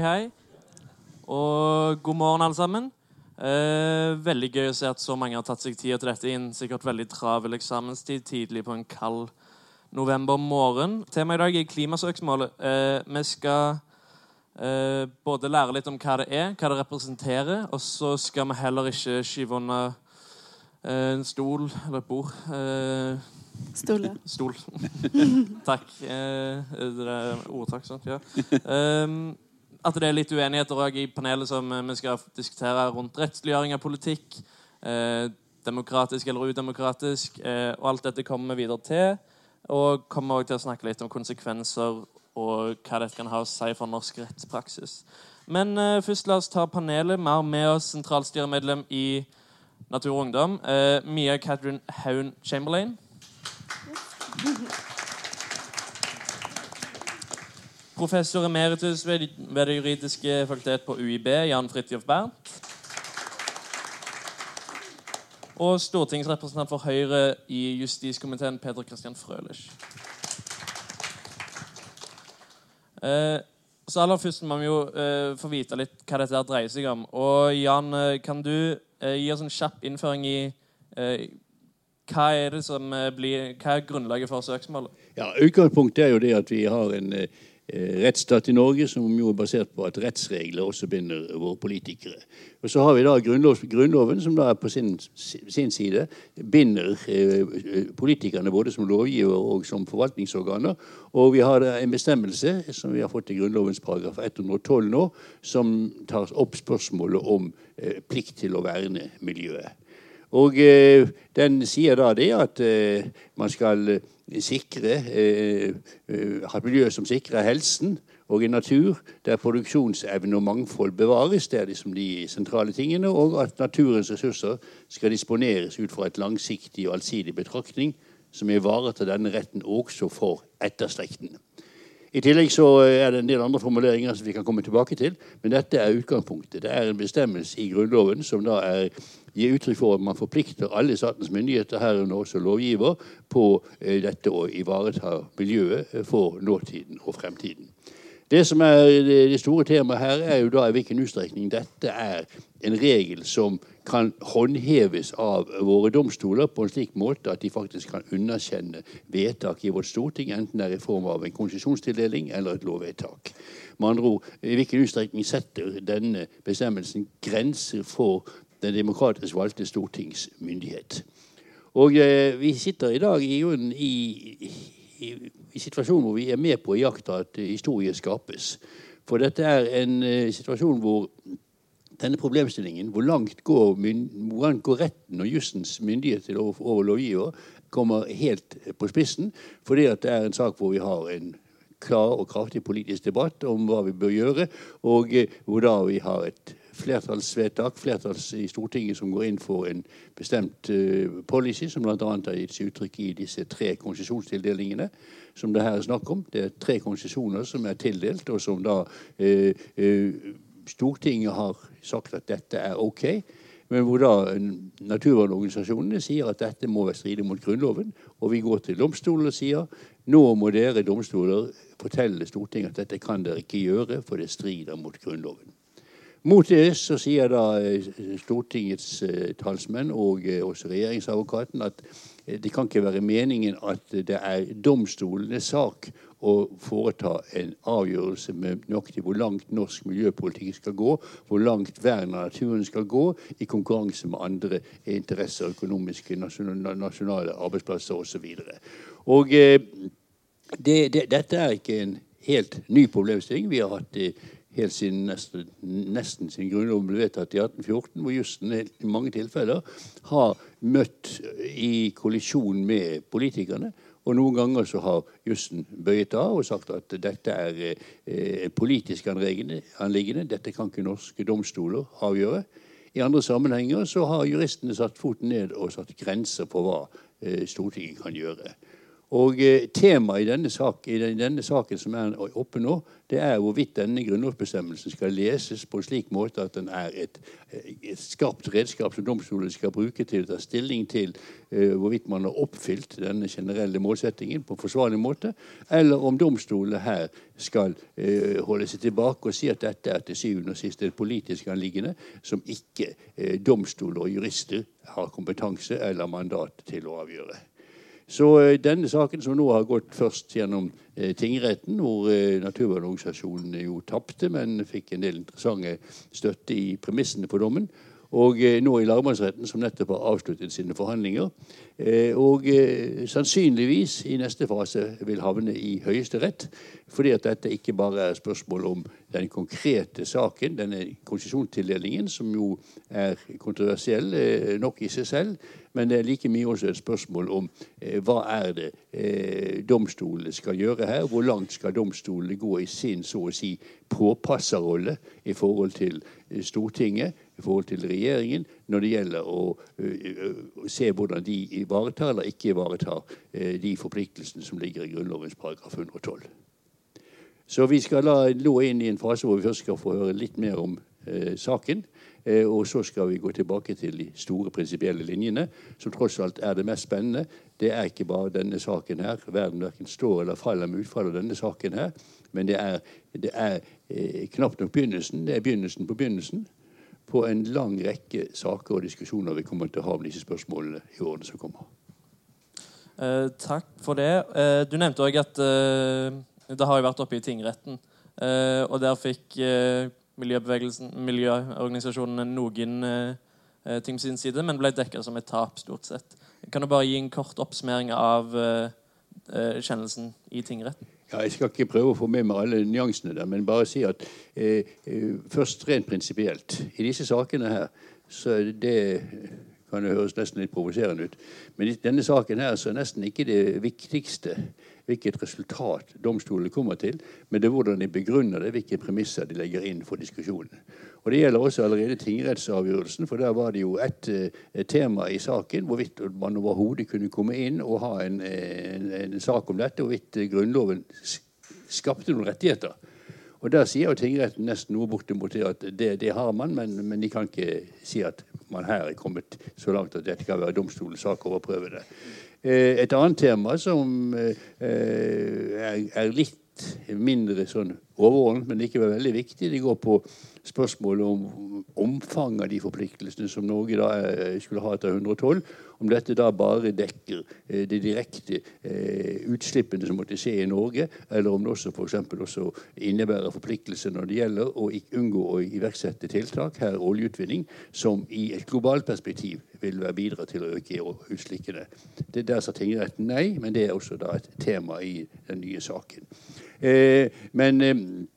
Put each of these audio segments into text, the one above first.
hei. Og god morgen, alle sammen. Eh, veldig gøy å se at så mange har tatt seg tida til dette i en sikkert veldig travel eksamenstid tidlig på en kald novembermorgen. Temaet i dag er klimasøksmålet. Eh, vi skal eh, både lære litt om hva det er, hva det representerer, og så skal vi heller ikke skyve under eh, en stol eller et bord. Eh, Stole. Stol. Takk. Eh, det er ordtak, sant? Ja. Um, at det er litt uenigheter også i panelet som eh, vi skal diskutere rundt rettsliggjøring av politikk. Eh, demokratisk eller udemokratisk. Eh, og alt dette kommer vi videre til. Og kommer også til å snakke litt om konsekvenser og hva dette kan ha å si for norsk rettspraksis. Men eh, først la oss ta panelet. Vi har med oss sentralstyremedlem i Natur og Ungdom, eh, Mia Catherine Haun Chamberlain. Professor emeritus ved, ved Det juridiske fakultet på UiB, Jan Fridtjof Bernt. Og stortingsrepresentant for Høyre i justiskomiteen, Peder Christian Frølich. Eh, så aller først må vi jo eh, få vite litt hva dette dreier seg om. Og Jan, eh, kan du eh, gi oss en kjapp innføring i eh, hva er det som eh, blir, hva er grunnlaget for søksmålet? Ja, Utgangspunktet er jo det at vi har en eh, rettsstat i Norge som jo er basert på at rettsregler også binder våre politikere. Og Så har vi da grunnlov, Grunnloven, som da er på sin, sin side binder eh, politikerne både som lovgiver og som forvaltningsorganer. Og vi har en bestemmelse som vi har fått i Grunnlovens paragraf 112 nå, som tar opp spørsmålet om eh, plikt til å verne miljøet. Og eh, den sier da det at eh, man skal eh, sikre eh, eh, ha et miljø som sikrer helsen, og en natur der produksjonsevne og mangfold bevares. Det er liksom de sentrale tingene. Og at naturens ressurser skal disponeres ut fra et langsiktig og allsidig betraktning som ivaretar denne retten også for etterslekten. I tillegg så er det en del andre formuleringer som vi kan komme tilbake til. Men dette er utgangspunktet. Det er en bestemmelse i Grunnloven som da er, gir uttrykk for at man forplikter alle statens myndigheter, herunder også lovgiver, på eh, dette å ivareta miljøet for nåtiden og fremtiden. Det som er det store temaet her, er jo da i hvilken utstrekning dette er en regel som kan håndheves av våre domstoler på en slik måte at de faktisk kan underkjenne vedtak i vårt storting, enten det er i form av en konsesjonstildeling eller et lovvedtak. Med andre ord, I hvilken utstrekning setter denne bestemmelsen grenser for den demokratisk valgte stortingsmyndighet? Og eh, Vi sitter i dag i, i, i, i situasjonen hvor vi er med på å iaktta at historie skapes. For dette er en eh, situasjon hvor denne problemstillingen, hvor langt går, hvor langt går retten og jussens myndighet over, over lovgiver, kommer helt på spissen. Fordi det er en sak hvor vi har en klar og kraftig politisk debatt om hva vi bør gjøre, og uh, hvor da vi har et flertallsvedtak, flertalls i Stortinget som går inn for en bestemt uh, policy, som bl.a. har gitt seg uttrykk i disse tre konsesjonstildelingene som det her er snakk om. Det er tre konsesjoner som er tildelt, og som da uh, uh, Stortinget har sagt at dette er ok. Men hvor da naturvernorganisasjonene sier at dette må være stride mot Grunnloven. Og vi går til domstolen og sier nå må dere domstoler fortelle Stortinget at dette kan dere ikke gjøre, for det strider mot Grunnloven. Mot det så sier da Stortingets talsmenn og også regjeringsadvokaten at det kan ikke være meningen at det er domstolenes sak å foreta en avgjørelse med nøyaktig hvor langt norsk miljøpolitikk skal gå, hvor langt vern av naturen skal gå, i konkurranse med andre interesser, økonomiske, nasjonale arbeidsplasser osv. Og eh, det, det, dette er ikke en helt ny problemstilling. Vi har hatt det helt siden nesten, nesten siden Grunnloven ble vedtatt i 1814, hvor jussen i mange tilfeller har møtt i kollisjon med politikerne. Og noen ganger så har jussen bøyet av og sagt at dette er eh, politisk anliggende. Dette kan ikke norske domstoler avgjøre. I andre sammenhenger så har juristene satt foten ned og satt grenser på hva eh, Stortinget kan gjøre. Og eh, Temaet i denne, sak, i denne saken som er oppe nå, det er hvorvidt denne grunnlovsbestemmelsen skal leses på en slik måte at den er et, et skarpt redskap som domstolene skal bruke til å ta stilling til uh, hvorvidt man har oppfylt denne generelle målsettingen på en forsvarlig måte, eller om domstolene her skal uh, holde seg tilbake og si at dette er til syvende og sist et politisk anliggende som ikke uh, domstoler og jurister har kompetanse eller mandat til å avgjøre. Så eh, denne saken, som nå har gått først gjennom eh, tingretten, hvor eh, naturvernorganisasjonene jo tapte, men fikk en del interessante støtte i premissene for dommen, og eh, nå i lagmannsretten, som nettopp har avsluttet sine forhandlinger. Eh, og eh, sannsynligvis i neste fase vil havne i Høyesterett. Fordi at dette ikke bare er spørsmål om den konkrete saken, denne konsesjonstildelingen, som jo er kontroversiell nok i seg selv, men det er like mye også et spørsmål om hva er det domstolene skal gjøre her. Hvor langt skal domstolene gå i sin så å si påpasserrolle i forhold til Stortinget, i forhold til regjeringen, når det gjelder å uh, se hvordan de ivaretar eller ikke ivaretar uh, de forpliktelsene som ligger i Grunnlovens paragraf 112. Så vi skal la nå inn i en fase hvor vi først skal få høre litt mer om eh, saken. Og så skal vi gå tilbake til de store prinsipielle linjene, som tross alt er det mest spennende. Det er ikke bare denne saken her. Verden verken står eller faller med utfallet av denne saken her. Men det er, det er eh, knapt nok begynnelsen. Det er begynnelsen på begynnelsen på en lang rekke saker og diskusjoner vi kommer til å ha om disse spørsmålene i årene som kommer. Eh, takk for det. Eh, du nevnte òg at eh, det har jo vært oppe i tingretten. Eh, og der fikk eh, miljøbevegelsen, miljøorganisasjonene noen ting på sin side, men ble dekka som et tap, stort sett. Kan du bare gi en kort oppsummering av kjennelsen i tingretten? Ja, jeg skal ikke prøve å få med meg alle nyansene der, men bare si at eh, eh først rent prinsipielt I disse sakene her så det kan det høres nesten litt provoserende ut. Men i denne saken her så er nesten ikke det viktigste hvilket resultat domstolene kommer til, men det er hvordan de begrunner det, hvilke premisser de legger inn for diskusjonen. Og Det gjelder også allerede tingrettsavgjørelsen, for der var det jo et, et eh, tema i saken hvorvidt man overhodet kunne komme inn og ha en, en, en sak om dette, hvorvidt Grunnloven skapte noen rettigheter. Og Der sier jo tingretten nesten noe bortimot det at det, det har man, men, men, de kan ikke si at man her er kommet så langt at dette kan være domstolens sak å overprøve det. Eh, et annet tema som eh, er, er litt mindre sånn overordnet, men likevel veldig viktig. Det går på spørsmålet om omfanget av de forpliktelsene som Norge da eh, skulle ha etter 112. Om dette da bare dekker eh, de direkte eh, utslippene som måtte skje i Norge, eller om det også f.eks. også innebærer forpliktelser når det gjelder å unngå å iverksette tiltak, her oljeutvinning, som i et globalt perspektiv vil være bidra til å øke utslippene. Det Der sa tingretten nei, men det er også da et tema i den nye saken. Men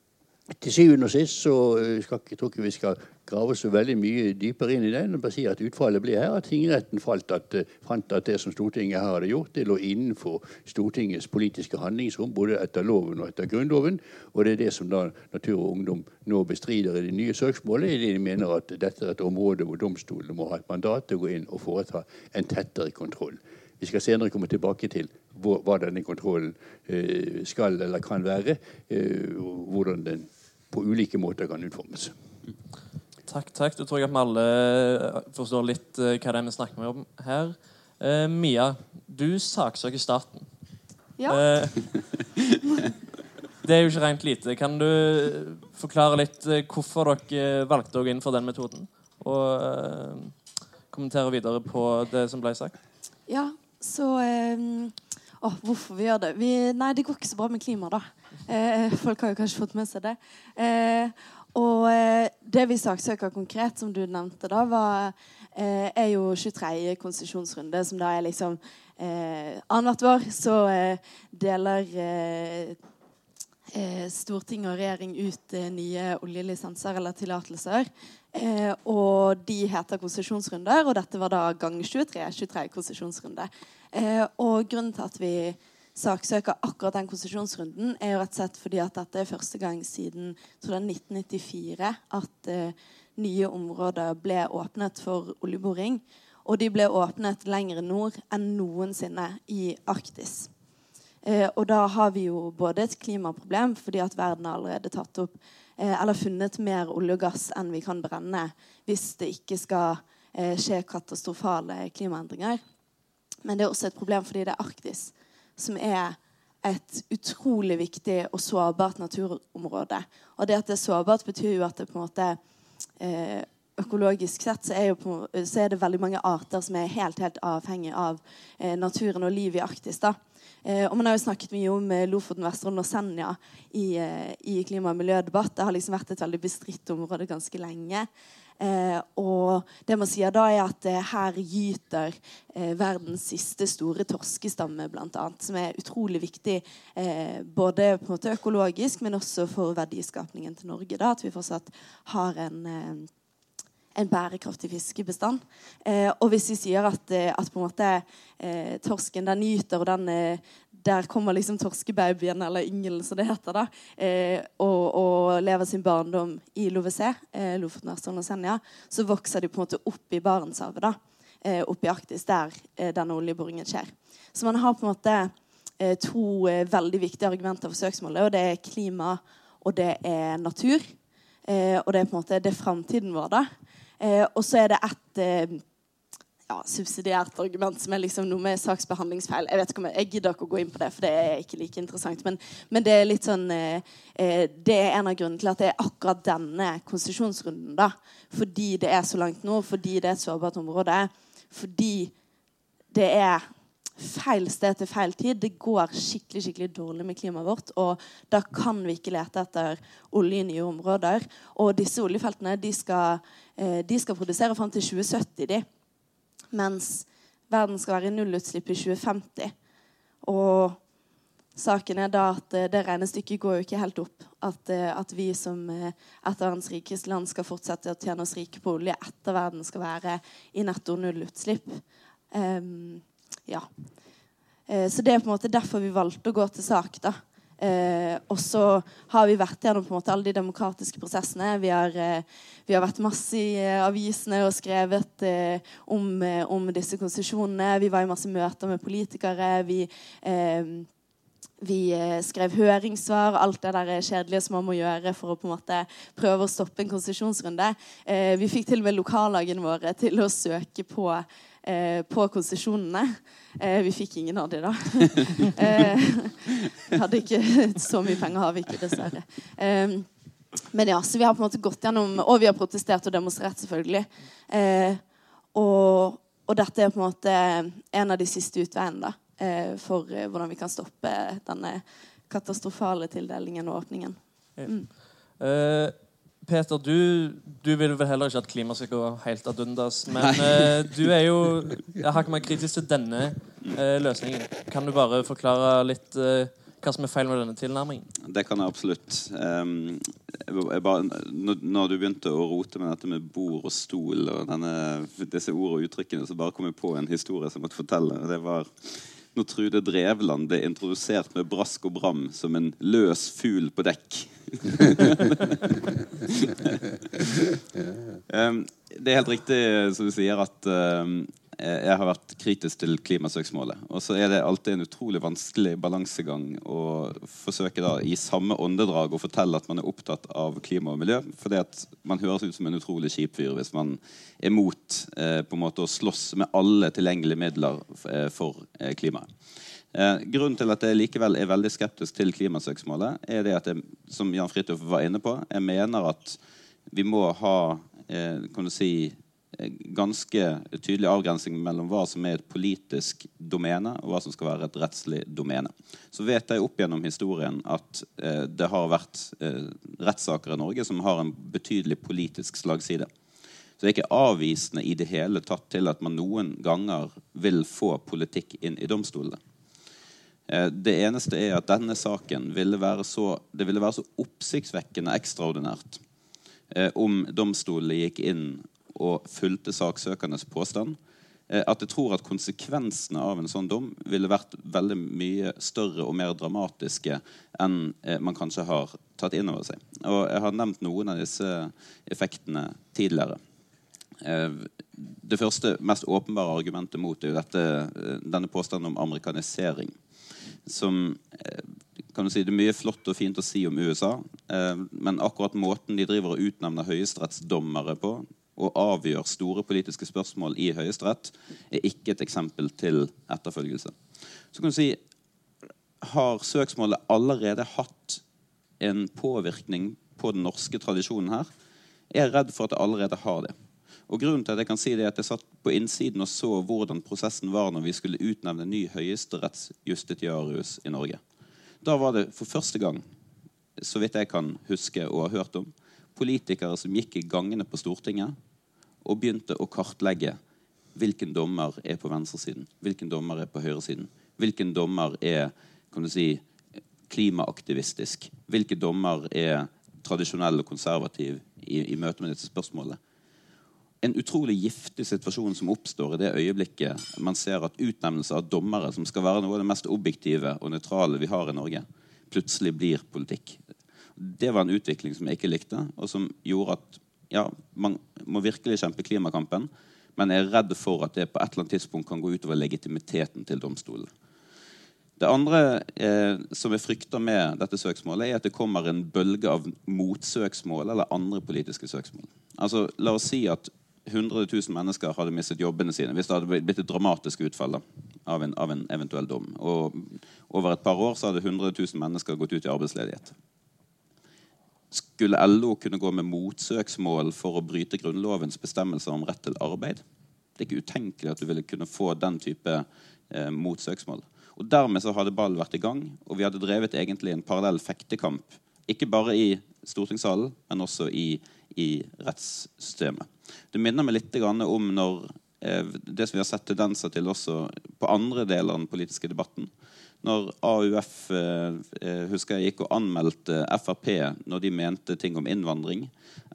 til syvende og sist så eh, skal ikke, tror ikke vi skal grave så veldig mye dypere inn i det. Men bare si at Utfallet blir her at tingretten at, fant at det som Stortinget her hadde gjort, det lå innenfor Stortingets politiske handlingsrom, både etter loven og etter Grunnloven. Og det er det som da Natur og Ungdom nå bestrider i det nye søksmålet. De mener at dette er et område hvor domstolene må ha et mandat til å gå inn og foreta en tettere kontroll. Vi skal senere komme tilbake til hva denne kontrollen eh, skal eller kan være. Eh, hvordan den på ulike måter kan utformes. Takk. takk. Da tror jeg at vi alle eh, forstår litt hva det er vi snakker om her. Mia, du saksøker staten. Ja. det er jo ikke rent lite. Kan du forklare litt hvorfor dere valgte å gå inn for den metoden? Og kommentere videre på det som ble sagt? Ja, så eh, oh, hvorfor vi gjør det. Vi, nei, det går ikke så bra med klimaet, da. Eh, folk har jo kanskje fått med seg det. Eh, og eh, det vi saksøker konkret, som du nevnte, da, var, eh, er jo 23. konsesjonsrunde, som da er liksom eh, Annethvert år så eh, deler Stortinget og regjering ut nye oljelisenser eller tillatelser. Eh, og de heter konsesjonsrunder, og dette var da gang 23. 23 konsesjonsrunde. Eh, og grunnen til at vi saksøker akkurat den konsesjonsrunden, er jo rett og slett fordi at dette er første gang siden tror jeg, 1994 at eh, nye områder ble åpnet for oljeboring. Og de ble åpnet lenger nord enn noensinne i Arktis. Eh, og da har vi jo både et klimaproblem fordi at verden har allerede tatt opp eller funnet mer olje og gass enn vi kan brenne hvis det ikke skal eh, skje katastrofale klimaendringer. Men det er også et problem fordi det er Arktis, som er et utrolig viktig og sårbart naturområde. Og det at det er sårbart, betyr jo at det på en måte eh, Økologisk sett så er, på, så er, det veldig mange arter som er helt helt avhengig av eh, naturen og livet i Arktis. da. Eh, og Man har jo snakket mye om eh, Lofoten, Vesterålen og Senja i, eh, i klima- og miljødebatt. Det har liksom vært et veldig bestridt område ganske lenge. Og det man sier da, er at her gyter verdens siste store torskestamme, bl.a. Som er utrolig viktig både på en måte økologisk, men også for verdiskapningen til Norge. da, At vi fortsatt har en, en bærekraftig fiskebestand. Eh, og hvis vi sier at, at på en måte torsken den gyter, og den der kommer liksom torskebabyen, eller yngelen som det heter, da, eh, og, og, lever sin barndom i LoVC, eh, Lofoten, Vesterålen og Senja, så vokser de på en måte opp i Barentshavet, da, eh, opp i Arktis, der eh, denne oljeboringen skjer. Så man har på en måte eh, to eh, veldig viktige argumenter for søksmålet, og det er klima, og det er natur. Eh, og det er på en måte det er framtiden vår, da. Og så er det ett ja, subsidiært argument som er liksom noe med saksbehandlingsfeil. Jeg vet ikke om jeg, gidder ikke å gå inn på det, for det er ikke like interessant. Men, men det er litt sånn eh, eh, Det er en av grunnene til at det er akkurat denne konsesjonsrunden. Fordi det er så langt nå, fordi det er et sårbart område. Fordi det er feil sted til feil tid. Det går skikkelig skikkelig dårlig med klimaet vårt. Og da kan vi ikke lete etter olje i nye områder. Og disse oljefeltene de skal, eh, de skal produsere fram til 2070. de mens verden skal være i nullutslipp i 2050. Og saken er da at eh, det regnestykket går jo ikke helt opp. At, eh, at vi som et av verdens rikeste land skal fortsette å tjene oss rike på olje etter verden skal være i netto nullutslipp. Um, ja. Så det er på en måte derfor vi valgte å gå til sak. da. Eh, og så har vi vært gjennom på en måte alle de demokratiske prosessene. Vi har, eh, vi har vært masse i eh, avisene og skrevet eh, om, eh, om, disse konsesjonene. Vi var i masse møter med politikere. Vi, eh, vi skrev høringssvar. Alt det der kjedelige som man må gjøre for å på en måte prøve å stoppe en konsesjonsrunde. vi fikk til og med lokallagene våre til å søke på eh, på konsesjonene. Eh, vi fikk ingen av de da. eh, hadde ikke så mye penger, har vi ikke, dessverre. Eh, men ja, så vi har på en måte gått gjennom Og vi har protestert og demonstrert, selvfølgelig. Eh, og, og, dette er på en måte en av de siste utveiene da, eh, for hvordan vi kan stoppe denne katastrofale tildelingen og åpningen. Mm. Uh, Peter, du, du, vil vel heller ikke at klimaet skal gå helt ad undas. Men uh, du er jo hakket mer kritisk til denne uh, løsningen. Kan du bare forklare litt uh, hva som er feil med denne tilnærmingen? Det kan jeg absolutt. Um, jeg bare, når du begynte å rote med dette med bord og stol og denne, disse ord og uttrykkene, så bare kom jeg på en historie som jeg måtte fortelle. Det var når Trude Drevland ble introdusert med brask og bram som en løs fugl på dekk. det er helt riktig som du sier, at jeg har vært kritisk til klimasøksmålet. Og så er det alltid en utrolig vanskelig balansegang å forsøke da i samme åndedrag å fortelle at man er opptatt av klima og miljø. For man høres ut som en utrolig kjip fyr hvis man er mot eh, på en måte å slåss med alle tilgjengelige midler eh, for eh, klimaet. Eh, grunnen til at jeg likevel er veldig skeptisk til klimasøksmålet, er det at jeg, som Jan Fridtjof var inne på, jeg mener at vi må ha eh, kan du si, Eh, ganske tydelig avgrensing mellom hva som er et politisk domene, og hva som skal være et rettslig domene. Så vet jeg opp gjennom historien at eh, det har vært eh, rettssaker i Norge som har en betydelig politisk slagside. Så det er ikke avvisende i det hele tatt til at man noen ganger vil få politikk inn i domstolene. Eh, det eneste er at denne saken ville være så, det ville være så oppsiktsvekkende ekstraordinært eh, om domstolene gikk inn og fulgte saksøkernes påstand. Eh, at jeg tror at konsekvensene av en sånn dom ville vært veldig mye større og mer dramatiske enn man kanskje har tatt inn over seg. Og jeg har nevnt noen av disse effektene tidligere. Det første, mest åpenbare argumentet mot er jo dette, denne påstanden om amerikanisering. Som eh, kan du si, Det er mye flott og fint å si om USA, eh, men akkurat måten de driver og utnevner høyesterettsdommere på, og avgjør store politiske spørsmål i Høyesterett, er ikke et eksempel til etterfølgelse. Så kan du si Har søksmålet allerede hatt en påvirkning på den norske tradisjonen her? Jeg er redd for at det allerede har det. Og grunnen til at Jeg kan si det er at jeg satt på innsiden og så hvordan prosessen var når vi skulle utnevne ny høyesterettsjustitiarius i Norge. Da var det for første gang, så vidt jeg kan huske og har hørt om, politikere som gikk i gangene på Stortinget og begynte å kartlegge hvilken dommer er på venstresiden, hvilken dommer er på høyresiden, hvilken dommer er kan du si, klimaaktivistisk, hvilken dommer er tradisjonell og konservativ i, i møte med disse spørsmålene. En utrolig giftig situasjon som oppstår i det øyeblikket man ser at utnevnelse av dommere, som skal være noe av det mest objektive og nøytrale vi har i Norge, plutselig blir politikk. Det var en utvikling som jeg ikke likte, og som gjorde at ja, man må virkelig kjempe klimakampen, men jeg er redd for at det på et eller annet tidspunkt kan gå utover legitimiteten til domstolen. Det andre eh, som jeg frykter med dette søksmålet, er at det kommer en bølge av motsøksmål eller andre politiske søksmål. Altså, La oss si at 100 000 mennesker hadde mistet jobbene sine hvis det hadde blitt et dramatisk utfall av en, av en eventuell dom. Og over et par år så hadde 100 000 mennesker gått ut i arbeidsledighet. Skulle LO kunne gå med motsøksmål for å bryte Grunnlovens bestemmelser om rett til arbeid? Det er ikke utenkelig at du ville kunne få den type eh, motsøksmål. Og Dermed så hadde ballen vært i gang, og vi hadde drevet egentlig en parallell fektekamp. Ikke bare i stortingssalen, men også i, i rettssystemet. Det minner meg litt om når, eh, det som vi har sett tendenser til også på andre deler av den politiske debatten når AUF eh, eh, husker jeg gikk og anmeldte Frp når de mente ting om innvandring,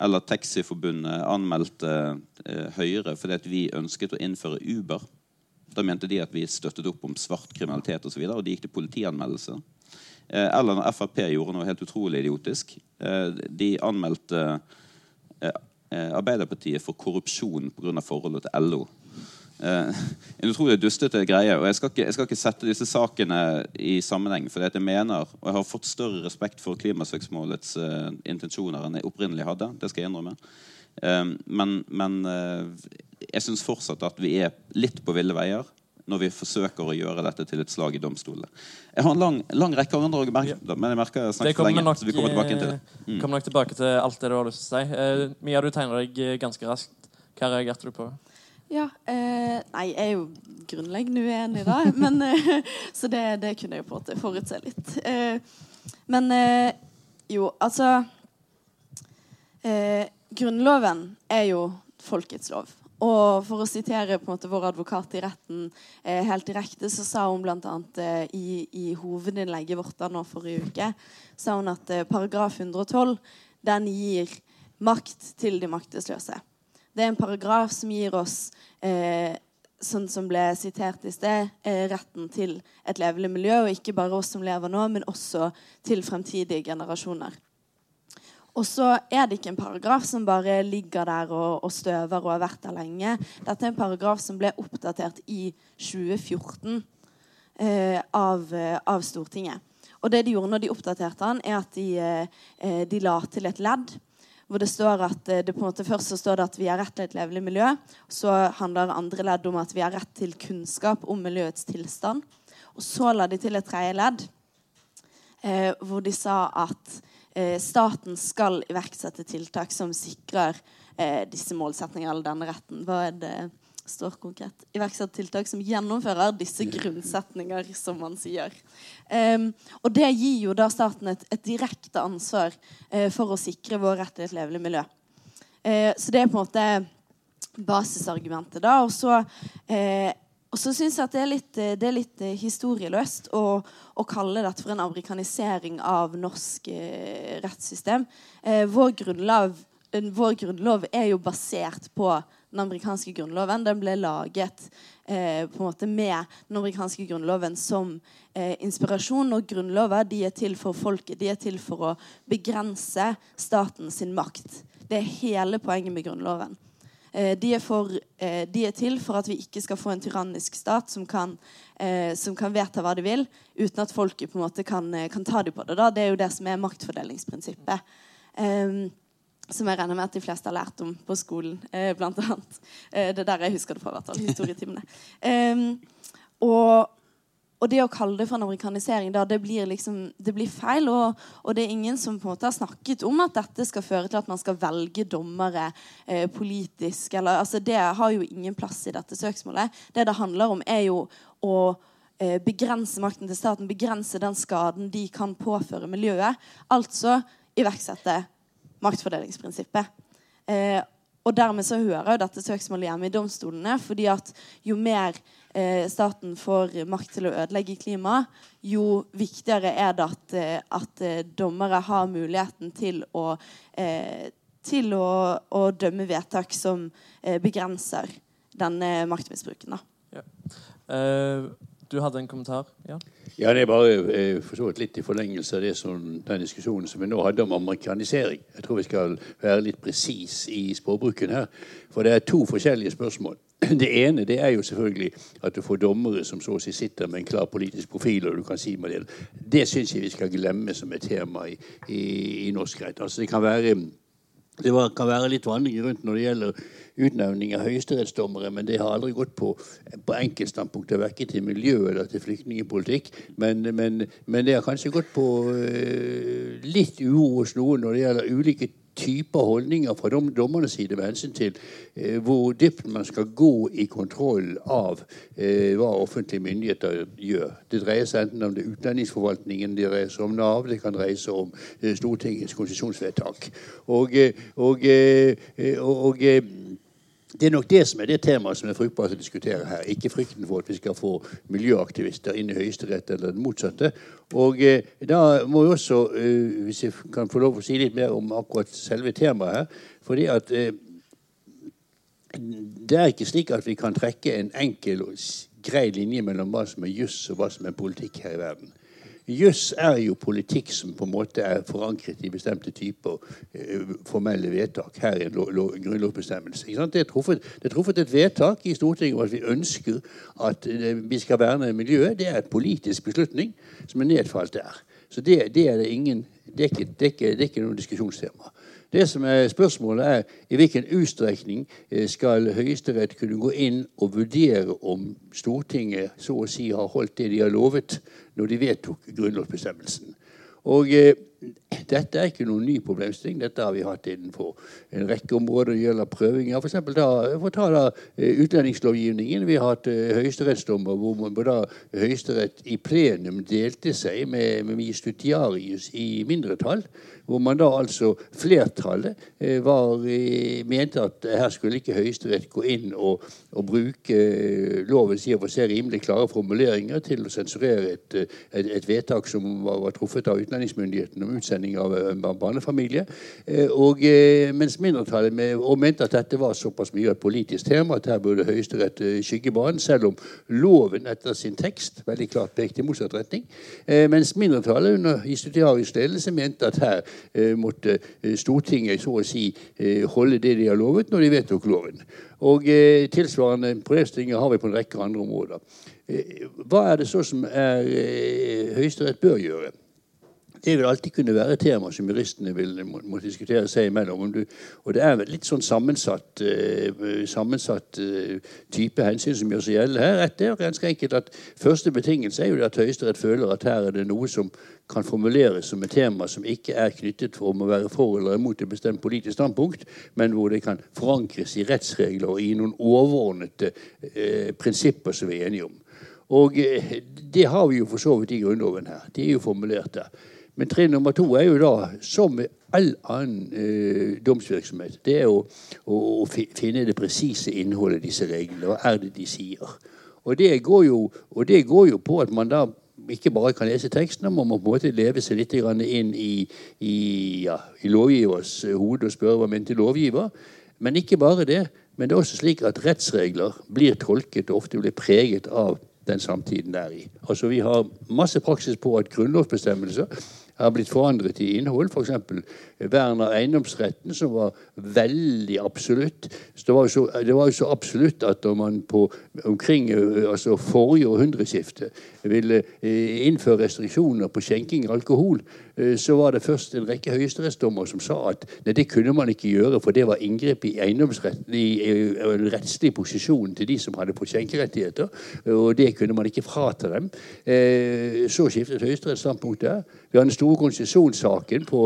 eller Taxiforbundet anmeldte Høyre fordi vi ønsket å innføre Uber. Da mente de at vi støttet opp om svart kriminalitet osv., og, så videre, og de gikk til politianmeldelse. Eller når Frp gjorde noe helt utrolig idiotisk. De anmeldte Arbeiderpartiet for korrupsjon pga. For forholdet til LO. Uh, en utrolig dustete greie. og jeg skal, ikke, jeg skal, ikke, sette disse sakene i sammenheng. For jeg mener, og jeg har fått større respekt for klimasøksmålets uh, intensjoner enn jeg opprinnelig hadde. Det skal jeg innrømme. Uh, men, men jeg syns fortsatt at vi er litt på ville veier når vi forsøker å gjøre dette til et slag i domstolene. Jeg har en lang, lang rekke andre argumenter, men jeg merker jeg snakket for lenge. Nok, så vi kommer tilbake til det. Mm. kommer nok tilbake til alt det du har lyst til å si. Mia, du tegner deg ganske raskt. Hva reagerte du på? Ja. Eh, nei, jeg er jo grunnleggende uenig, da. Men, eh, så det, det, kunne jeg på en måte forutse litt. Eh, men eh, jo, altså eh, Grunnloven er jo folkets lov. Og for å sitere på en måte vår advokat i retten eh, helt direkte, så sa hun bl.a. Eh, i, i hovedinnlegget vårt da nå forrige uke sa hun at eh, paragraf 112 den gir makt til de maktesløse. Det er en paragraf som gir oss, eh, sånn som ble sitert i sted, eh, retten til et levelig miljø. Og ikke bare oss som lever nå, men også til fremtidige generasjoner. Og så er det ikke en paragraf som bare ligger der og, og, støver og har vært der lenge. Dette er en paragraf som ble oppdatert i 2014 eh, av, eh, av, Stortinget. Og det de gjorde når de oppdaterte den, er at de, eh, de la til et ledd hvor det står at eh, det på en måte Først så står det at vi har rett til et levelig miljø. Så handler andre ledd om at vi har rett til kunnskap om miljøets tilstand. Og så la de til et tredje ledd eh, hvor de sa at staten skal iverksette tiltak som sikrer eh, disse målsetningene eller denne retten. Hva er det står konkret. Iverksette tiltak som gjennomfører disse grunnsetninger, som man sier. Um, og det gir jo da staten et, et direkte ansvar uh, for å sikre vår rett til et levelig miljø. Uh, så det er på en måte basisargumentet, da. Og så uh, og så syns jeg at det er litt, det er litt historieløst å, å, kalle dette for en amerikanisering av norsk eh, rettssystem. Eh, vår, grunnlov, vår, grunnlov, er jo basert på den amerikanske grunnloven. Den ble laget eh, på en måte med den amerikanske grunnloven som eh, inspirasjon. Og grunnlover de er til for folket. De er til for å begrense staten sin makt. Det er hele poenget med Grunnloven. Eh, de, er for, eh, de, er til for at vi ikke skal få en tyrannisk stat som kan, eh, som kan vedta hva de vil, uten at folket på en måte kan, kan ta dem på det. Da. Det er jo det som er maktfordelingsprinsippet. Som jeg regner med at de fleste har lært om på skolen, blant annet. Det er der jeg husker det fra, hvert fall. Historietimene. Og, og, det å kalle det for en amerikanisering, da, det blir liksom det blir feil. Og, og, det er ingen som på en måte har snakket om at dette skal føre til at man skal velge dommere eh, politisk. Eller, altså, det har jo ingen plass i dette søksmålet. Det det handler om, er jo å eh, begrense makten til staten, begrense den skaden de kan påføre miljøet. Altså iverksette maktfordelingsprinsippet. Eh, og dermed så hører jo dette søksmålet hjemme i domstolene. fordi at jo mer staten får makt til å ødelegge klimaet, jo viktigere er det at, eh, at eh, dommere har muligheten til å, eh, til å, å dømme vedtak som eh, begrenser denne maktmisbruken. Ja. Uh, du hadde en kommentar? Ja, ja det er bare eh, for så vidt litt i forlengelse av det som, den diskusjonen som vi nå hadde om amerikanisering. Jeg tror vi skal være litt presis i språkbruken her. For det er to forskjellige spørsmål. Det ene det er jo selvfølgelig at du får dommere som så å si sitter med en klar politisk profil. og du kan si med Det Det syns jeg vi skal glemme som et tema i, i, i norsk rett. Altså Det kan være det var, kan være litt vandring rundt når det gjelder utnevning av høyesterettsdommere, men det har aldri gått på, på enkeltstandpunkter, verken til miljø eller til flyktningpolitikk. Men, men, men, det har kanskje gått på øh, litt uro hos noen når det gjelder ulike typer holdninger fra dom, dommernes side med hensyn til eh, hvor dypt man skal gå i kontroll av eh, hva offentlige myndigheter gjør. Det dreier seg enten om det utlendingsforvaltningen, det dreier seg om Nav, det kan dreie seg om Stortingets konsesjonsvedtak. Og, og, og, og det er nok det som er det temaet som er fruktbart å diskutere her. Ikke frykten for at vi skal få miljøaktivister inn i Høyesterett eller det motsatte. Og eh, da må vi også, eh, hvis jeg kan få lov å si litt mer om akkurat selve temaet her fordi at eh, det er ikke slik at vi kan trekke en enkel og grei linje mellom hva som er juss og hva som er politikk her i verden. Juss er jo politikk som på en måte er forankret i bestemte typer uh, formelle vedtak. Her er en grunnlovsbestemmelse. Det er, truffet, det er truffet et vedtak i Stortinget om at vi ønsker at uh, vi skal verne miljøet. Det er et politisk beslutning som er nedfalt der. Så det, det er det ingen det er, ikke, det, er ikke, det er ikke noe diskusjonstema. Det som er Spørsmålet er i hvilken utstrekning eh, skal Høyesterett kunne gå inn og vurdere om Stortinget så å si har holdt det de har lovet når de vedtok grunnlovsbestemmelsen. Og eh, dette er ikke noen ny problemstilling. Dette har vi hatt innenfor en rekke områder. Det gjelder prøvinger. For eksempel da, for ta da eh, utlendingslovgivningen. Vi har hatt uh, høyesterettsdommer hvor, man, da Høyesterett i plenum delte seg med, med justitiarius i mindretall hvor man da altså flertallet eh, var, mente at her skulle ikke Høyesterett gå inn og, og bruke eh, lovens i og for seg rimelig klare formuleringer til å sensurere et, et, et vedtak som var, var, truffet av utlendingsmyndighetene om utsending av en barnefamilie. Og, mens mindretallet med, og mente at dette var såpass mye et politisk tema at her burde Høyesterett skygge banen, selv om loven etter sin tekst veldig klart pekte i motsatt retning. Mens mindretallet under justitiarius ledelse mente at her Eh, måtte eh, Stortinget så å si eh, holde det de har lovet når de vedtok loven. Og Tilsvarende problemstillinger har vi på en rekke andre områder. Hva er det så som er Høyesterett bør gjøre? Det vil alltid kunne være et tema som juristene vil må, må diskutere seg imellom. og det er litt sånn sammensatt, uh, sammensatt uh, type hensyn som gjør seg gjeldende her. Det er ganske enkelt at Første betingelse er jo at Høyesterett føler at her er det noe som kan formuleres som et tema som ikke er knyttet for om å være for eller imot et bestemt politisk standpunkt, men hvor det kan forankres i rettsregler og i noen overordnede uh, prinsipper som vi er enige om. Og det har vi jo for så vidt i Grunnloven her. De er jo formulert der. Men trinn nummer to er jo da, som med all annen eh, domsvirksomhet, det er å, å, å finne det presise innholdet i disse reglene. Hva er det de sier? Og det, jo, og det, går jo, på at man da ikke bare kan lese teksten, man må på en måte leve seg litt inn i, i, ja, i lovgivers hode og spørre hva mente lovgiver. Men ikke bare det. Men det er også slik at rettsregler blir tolket og ofte blir preget av den samtiden det er i. Altså Vi har masse praksis på at grunnlovsbestemmelser har blitt forandret i innhold. F.eks. vern av eiendomsretten, som var veldig absolutt. Det, var så, det var jo så absolutt at når man på omkring altså forrige århundreskifte ville innføre restriksjoner på skjenking av alkohol, så var det først en rekke høyesterettsdommer som sa at nei, det kunne man ikke gjøre, for det var inngrep i eiendomsretten, i, rettslig posisjon til de som hadde på skjenkerettigheter, og det kunne man ikke frata dem. Så skiftet Høyesterett standpunkt der. Vi har den store konsesjonssaken på,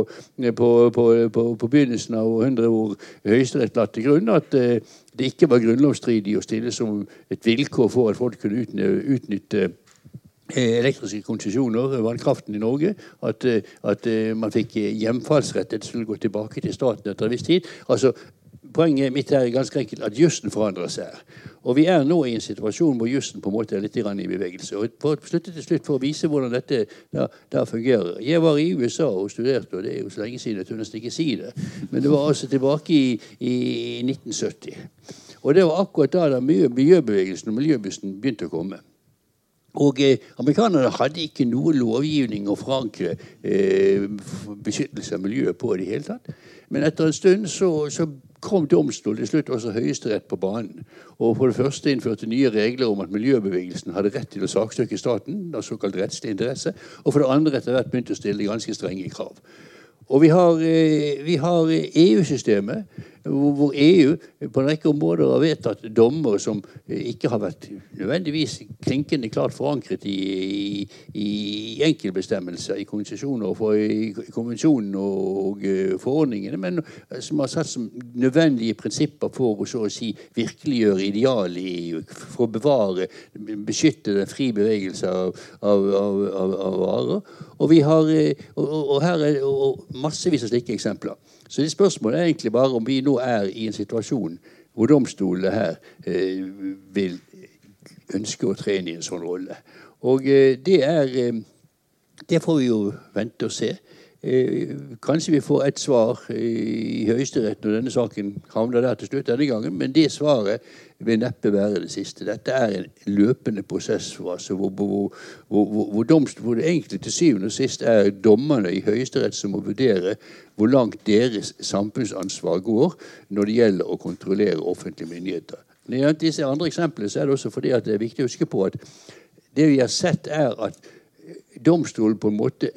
på, på, på, begynnelsen av århundret hvor Høyesterett la til grunn at det ikke var grunnlovsstridig å stille som et vilkår for at folk kunne utnytte Eh, elektriske konsesjoner, vannkraften i Norge. At, eh, at, eh, man fikk hjemfallsrett. Det skulle gå tilbake til staten etter en viss tid. Altså, Poenget mitt er ganske enkelt at jussen forandrer seg. Og vi er nå i en situasjon hvor jussen på en måte er litt i bevegelse. Og for, til slutt for å vise hvordan dette der, der, fungerer. Jeg var i USA og studerte, og det er jo så lenge siden jeg tør nesten ikke si det. Men det var altså tilbake i, i 1970. Og det var akkurat da da miljøbevegelsen og miljøbussen begynte å komme. Og eh, Amerikanerne hadde ikke noe lovgivning å forankre eh, beskyttelse av miljøet på. i det hele tatt. Men etter en stund så, så kom domstolen til slutt også Høyesterett på banen. Og for det første innførte nye regler om at miljøbevegelsen hadde rett til å saksøke staten. av såkalt rettslig interesse, Og for det andre etter hvert begynte å stille ganske strenge krav. Og vi har, eh, vi har EU-systemet, hvor EU på en rekke områder har vedtatt dommer som ikke har vært nødvendigvis klinkende klart forankret i, i, i enkeltbestemmelser i konsesjoner for, i, konvensjonen og uh, forordningene, men som har satt som nødvendige prinsipper for å så å si virkeliggjøre idealet i EU, for å bevare, beskytte den fri bevegelse av, av, av, av varer. Og, vi har, eh, og, og her er massevis av slike eksempler. Så det spørsmålet er egentlig bare om vi nå er i en situasjon hvor domstolene her eh, vil ønske å tre inn i en sånn rolle. Og eh, det er eh, Det får vi jo vente og se. Eh, kanskje vi får et svar i Høyesterett når denne saken havner der til slutt denne gangen, men det svaret vil neppe være det siste. Dette er en løpende prosess altså, hvor, hvor, hvor, hvor, domstol, hvor det egentlig til syvende og sist er dommerne i Høyesterett som må vurdere hvor langt deres samfunnsansvar går når det gjelder å kontrollere offentlige myndigheter. Når jeg disse andre eksemplene, så er det også fordi at det er viktig å huske på at det vi har sett, er at domstolen på en måte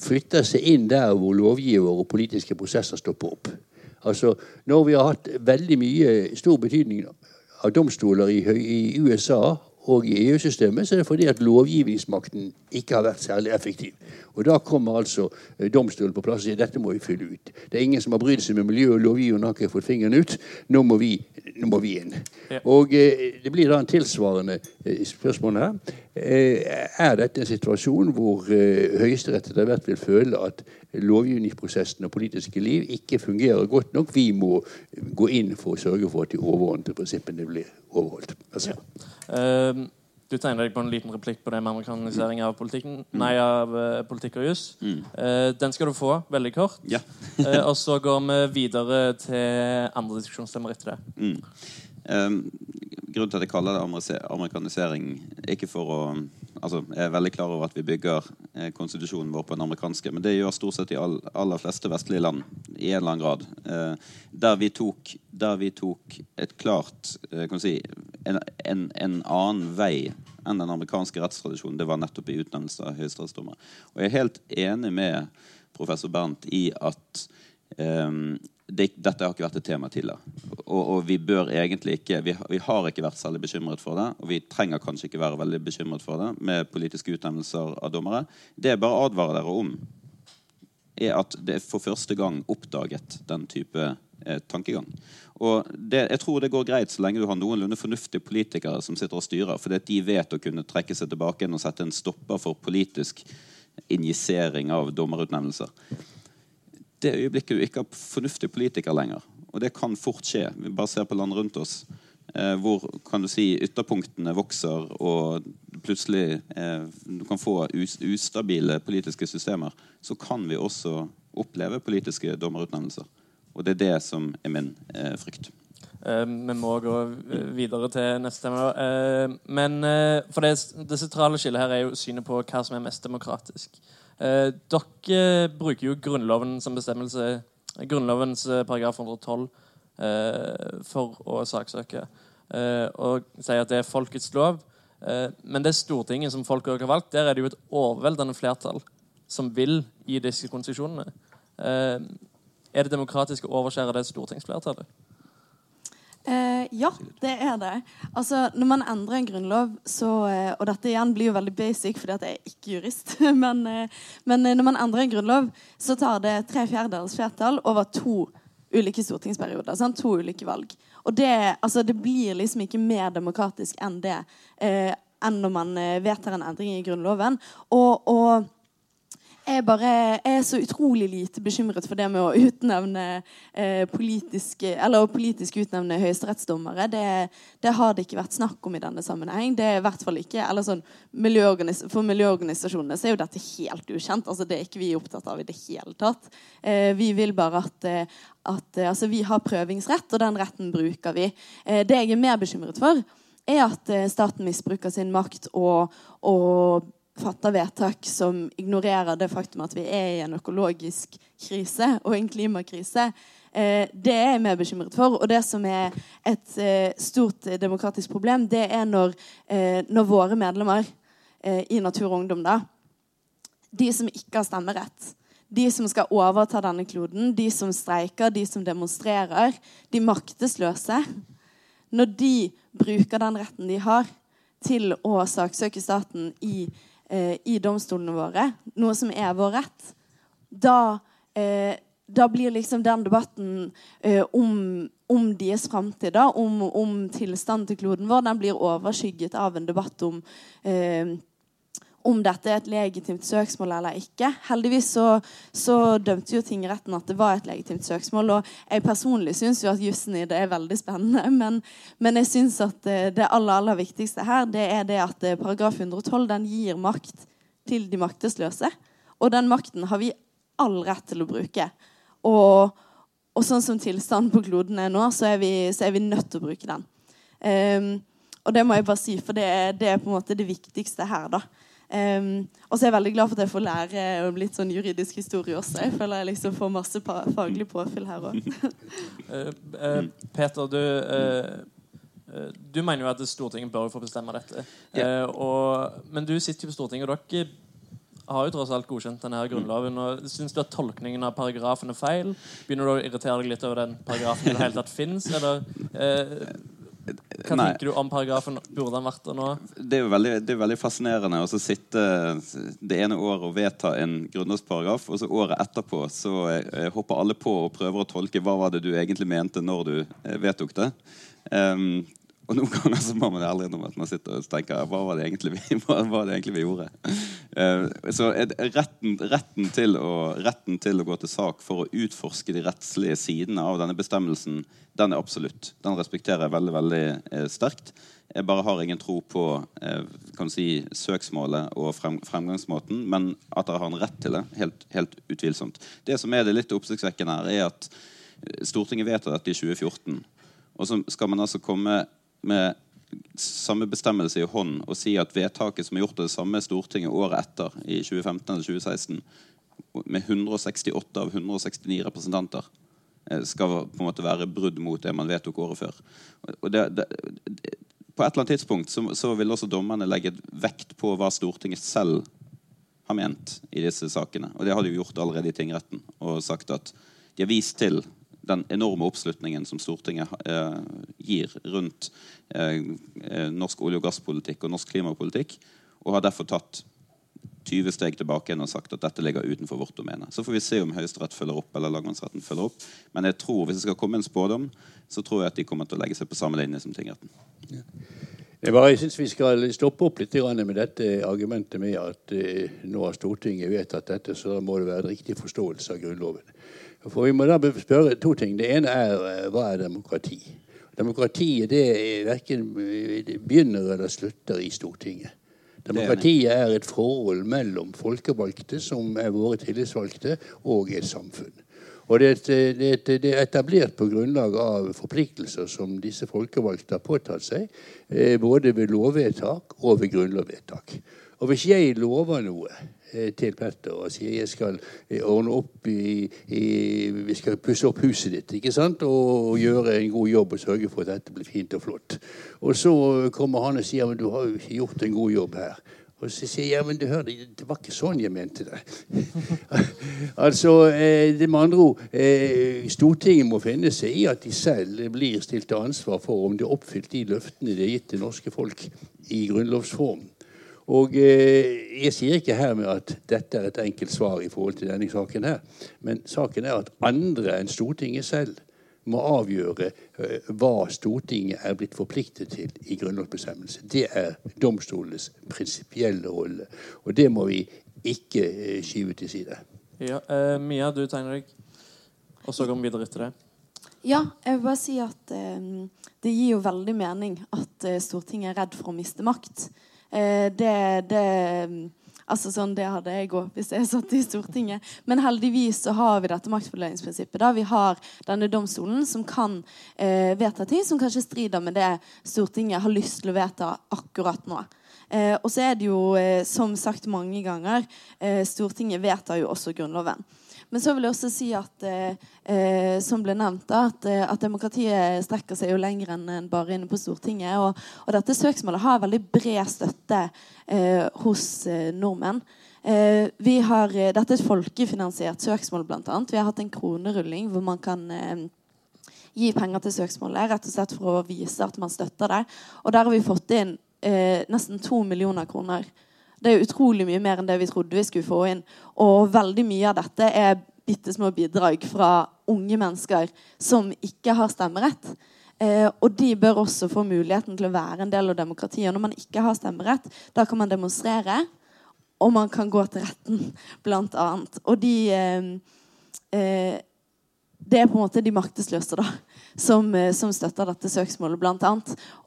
flytter seg inn der hvor lovgiver og politiske prosesser stopper opp. Altså, Når vi har hatt veldig mye stor betydning av domstoler i, i USA og i EU-systemet, så er det fordi at lovgivningsmakten ikke har vært særlig effektiv. Og Da kommer altså eh, domstolen på plass og sier dette må vi fylle ut. Det er ingen som har brydd seg med miljø, og lovgiveren har ikke fått fingeren ut. Nå må vi, nå må vi inn. Ja. Og eh, Det blir da en tilsvarende eh, spørsmål her. Eh, er dette en situasjon hvor eh, Høyesterett etter hvert vil føle at lovgivningsprosessen og politiske liv ikke fungerer godt nok? Vi må gå inn for å sørge for at de overordnede prinsippene blir overholdt. Altså. Ja. Um du tegner deg på en liten replikk på det med amerikanisering av politikken. Mm. Nei, av uh, politikk og jus. Mm. Uh, den skal du få, veldig kort. Ja. uh, og så går vi videre til andre diskusjonsstemmer etter det. Mm. Um, grunnen til at jeg kaller det amerikanisering, ikke for å altså, Jeg er veldig klar over at vi bygger konstitusjonen vår på den amerikanske, men det gjør stort sett de all, aller fleste vestlige land i en eller annen grad. Eh, der, vi tok, der, vi tok, et klart kan si, en, en, en, annen vei enn den amerikanske rettstradisjonen, det var nettopp i utnevnelse av høyesterettsdommer. Og jeg er helt enig med professor Bernt i at um, det, dette har ikke vært et tema tidligere. Og, og vi bør egentlig ikke vi, vi, har ikke vært særlig bekymret for det. Og vi trenger kanskje ikke være veldig bekymret for det med politiske utnevnelser av dommere. Det jeg bare advarer dere om, er at det er for første gang oppdaget den type eh, tankegang. Og det, jeg tror det går greit så lenge du har noenlunde fornuftige politikere som sitter og styrer, fordi de vet å kunne trekke seg tilbake og sette en stopper for politisk injisering av dommerutnevnelser det øyeblikket du ikke har fornuftige politikere lenger. Og det kan fort skje. Vi bare ser på land rundt oss. Eh, hvor kan du si, ytterpunktene vokser, og plutselig eh, du kan få us ustabile politiske systemer. Så kan vi også oppleve politiske dommerutnevnelser. Og det er det som er min eh, frykt. Uh, vi må gå videre til neste tema. Uh, men uh, for det, det, sentrale skillet her er jo synet på hva som er mest demokratisk. Eh, dere bruker jo Grunnloven som bestemmelse, Grunnlovens eh, paragraf 112, eh, for å saksøke. Eh, og sier at det er folkets lov. Eh, men det er Stortinget som folk har valgt, der er det jo et overveldende flertall som vil gi disse konsesjonene. Eh, er det demokratisk å overskjære det stortingsflertallet? Eh, ja, det er det. Altså, når man endrer en grunnlov, så eh, Og dette igjen blir jo veldig basic, fordi at jeg er ikke jurist. men, eh, men når man endrer en grunnlov, så tar det tre fjerdedels flertall over to ulike stortingsperioder. Sant? To ulike valg. Og det, altså, det blir liksom ikke mer demokratisk enn det. Eh, enn når man vedtar en endring i Grunnloven. og, og jeg bare er så utrolig lite bekymret for det med å utnevne eh, politiske, eller politisk utnevne høyesterettsdommere. Det, det, har det ikke vært snakk om i denne sammenheng. Det er i hvert fall ikke, eller sånn, miljøorganis For miljøorganisasjonene så er jo dette helt ukjent. altså Det er ikke vi opptatt av i det hele tatt. Eh, vi vil bare at, eh, at altså, vi har prøvingsrett, og den retten bruker vi. Eh, det jeg er mer bekymret for, er at eh, staten misbruker sin makt og, og fatter vedtak som ignorerer det faktum at vi er i en økologisk krise og en klimakrise. Eh, det er jeg mer bekymret for. Og det som er et eh, stort demokratisk problem, det er når, eh, når våre medlemmer i Natur og Ungdom, da, de som ikke har stemmerett, de som skal overta denne kloden, de som streiker, de som demonstrerer, de maktesløse Når de bruker den retten de har til å saksøke staten i i domstolene våre, noe som er vår rett, da, eh, da blir liksom den debatten eh, om, om, deres framtid, om, om tilstanden til kloden vår, den blir overskygget av en debatt om eh, om dette er et legitimt søksmål eller ikke. Heldigvis så, så, dømte jo tingretten at det var et legitimt søksmål. Og jeg personlig syns jo at jussen i det er veldig spennende. Men, men jeg syns at eh, det aller, aller viktigste her det er det at eh, paragraf 112 den gir makt til de maktesløse. Og den makten har vi all rett til å bruke. Og, og sånn som tilstanden på kloden er nå, så er vi, så er vi nødt til å bruke den. Um, og det må jeg bare si, for det det er på en måte det viktigste her. da. Um, og så er jeg veldig glad for at jeg får lære om litt sånn juridisk historie også. Jeg føler jeg liksom får masse faglig påfyll her òg. uh, uh, Peter, du, uh, du mener jo at Stortinget bør få bestemme dette. Yeah. Og, men du sitter jo på Stortinget, og dere har jo tross alt godkjent denne her grunnloven. og Syns du at tolkningen av paragrafen er feil? Begynner du å irritere deg litt over den paragrafen i det hele tatt fins? Eller hva Nei. tenker du om paragrafen? Burde den vært der nå? Det er jo veldig, det er veldig fascinerende å sitte det ene året og vedta en grunnlovsparagraf, og så året etterpå så eh, hopper alle på og prøver å tolke hva var det du egentlig mente når du eh, vedtok det. Um, og noen ganger så må man ærlig innrømme at man sitter og tenker hva var det egentlig vi, hva var det egentlig vi gjorde? Uh, så retten, retten, til å, retten, til å, gå til sak for å utforske de rettslige sidene av denne bestemmelsen, den er absolutt. Den respekterer jeg veldig veldig uh, sterkt. Jeg bare har ingen tro på uh, kan si, søksmålet og frem, fremgangsmåten, men at dere har en rett til det, helt, helt utvilsomt. Det som er det litt oppsiktsvekkende her, er at Stortinget vedtar dette i 2014. Og så skal man altså komme med samme bestemmelse i hånd og si at vedtaket som er gjort av det samme Stortinget året etter, i 2015 eller 2016, med 168 av 169 representanter, eh, skal på en måte være brudd mot det man vedtok året før. Og det, det, på et eller annet tidspunkt så, så vil også dommerne legge vekt på hva Stortinget selv har ment i disse sakene. Og det har de jo gjort allerede i tingretten. Og sagt at de har vist til den enorme oppslutningen som Stortinget eh, gir rundt eh, eh, norsk olje- og gasspolitikk og norsk klimapolitikk, og har derfor tatt 20 steg tilbake igjen og sagt at dette ligger utenfor vårt domene. Så får vi se om Høyesterett følger opp eller lagmannsretten følger opp. Men jeg tror, hvis det skal komme en spådom, så tror jeg at de kommer til å legge seg på samme linje som tingretten. Ja. Jeg, bare, jeg synes Vi skal stoppe opp litt med dette argumentet med at eh, nå har Stortinget vedtatt dette, så må det være en riktig forståelse av Grunnloven. For Vi må da spørre to ting. Det ene er eh, hva er demokrati? Demokratiet det er verken begynner eller slutter i Stortinget. Demokratiet er et forhold mellom folkevalgte, som er våre tillitsvalgte, og et samfunn. Og det er, det, det er etablert på grunnlag av forpliktelser som disse folkevalgte har påtatt seg, eh, både ved lovvedtak og ved grunnlovsvedtak. Og hvis jeg lover noe eh, til Petter og sier jeg skal eh, ordne opp i, i Vi skal pusse opp huset ditt ikke sant? Og, gjøre en god jobb og sørge for at dette blir fint og flott. Og så kommer han og sier men du har jo gjort en god jobb her. Og så sier jeg men du hører, det var ikke sånn jeg mente det. altså, eh, det med andre ord eh, Stortinget må finne seg i at de selv blir stilt til ansvar for om de har oppfylt de løftene de har gitt det norske folk i grunnlovsform. Og eh, Jeg sier ikke her med at dette er et enkelt svar i forhold til denne saken, her, men saken er at andre enn Stortinget selv må avgjøre eh, hva Stortinget er blitt forpliktet til i grunnlovsbestemmelse. Det er domstolenes prinsipielle rolle. Og det må vi ikke eh, skyve til side. Ja, uh, Mia, du tegner deg. Og så går vi videre etter det. Ja, jeg vil bare si at det gir jo veldig mening at Stortinget er redd for å miste makt. Det, det Altså sånn, Det hadde jeg òg hvis jeg satt i Stortinget. Men heldigvis så har vi dette maktfordelingsprinsippet. Vi har denne domstolen som kan eh, vedta ting som kanskje strider med det Stortinget har lyst til å vedta akkurat nå. Eh, og så er det jo, eh, som sagt mange ganger, eh, Stortinget vedtar jo også Grunnloven. Men så vil jeg også si at eh, eh, som ble nevnt, at, eh, at, demokratiet strekker seg jo lenger enn bare inne på Stortinget. Og, og dette søksmålet har veldig bred støtte eh, hos eh, nordmenn. Eh, har, dette er et folkefinansiert søksmål, bl.a. Vi har hatt en kronerulling hvor man kan gi penger til søksmålet rett og slett for å vise at man støtter det. Og der har vi fått inn nesten to millioner kroner det er utrolig mye mer enn det vi trodde vi skulle få inn. Og veldig mye av dette er bitte små bidrag fra unge mennesker som ikke har stemmerett. Eh, og de bør også få muligheten til å være en del av demokratiet. Når man ikke har stemmerett, da kan man demonstrere, og man kan gå til retten, blant annet. Og de eh, eh, Det er på en måte de maktesløse, da som, eh, som støtter dette søksmålet, bl.a.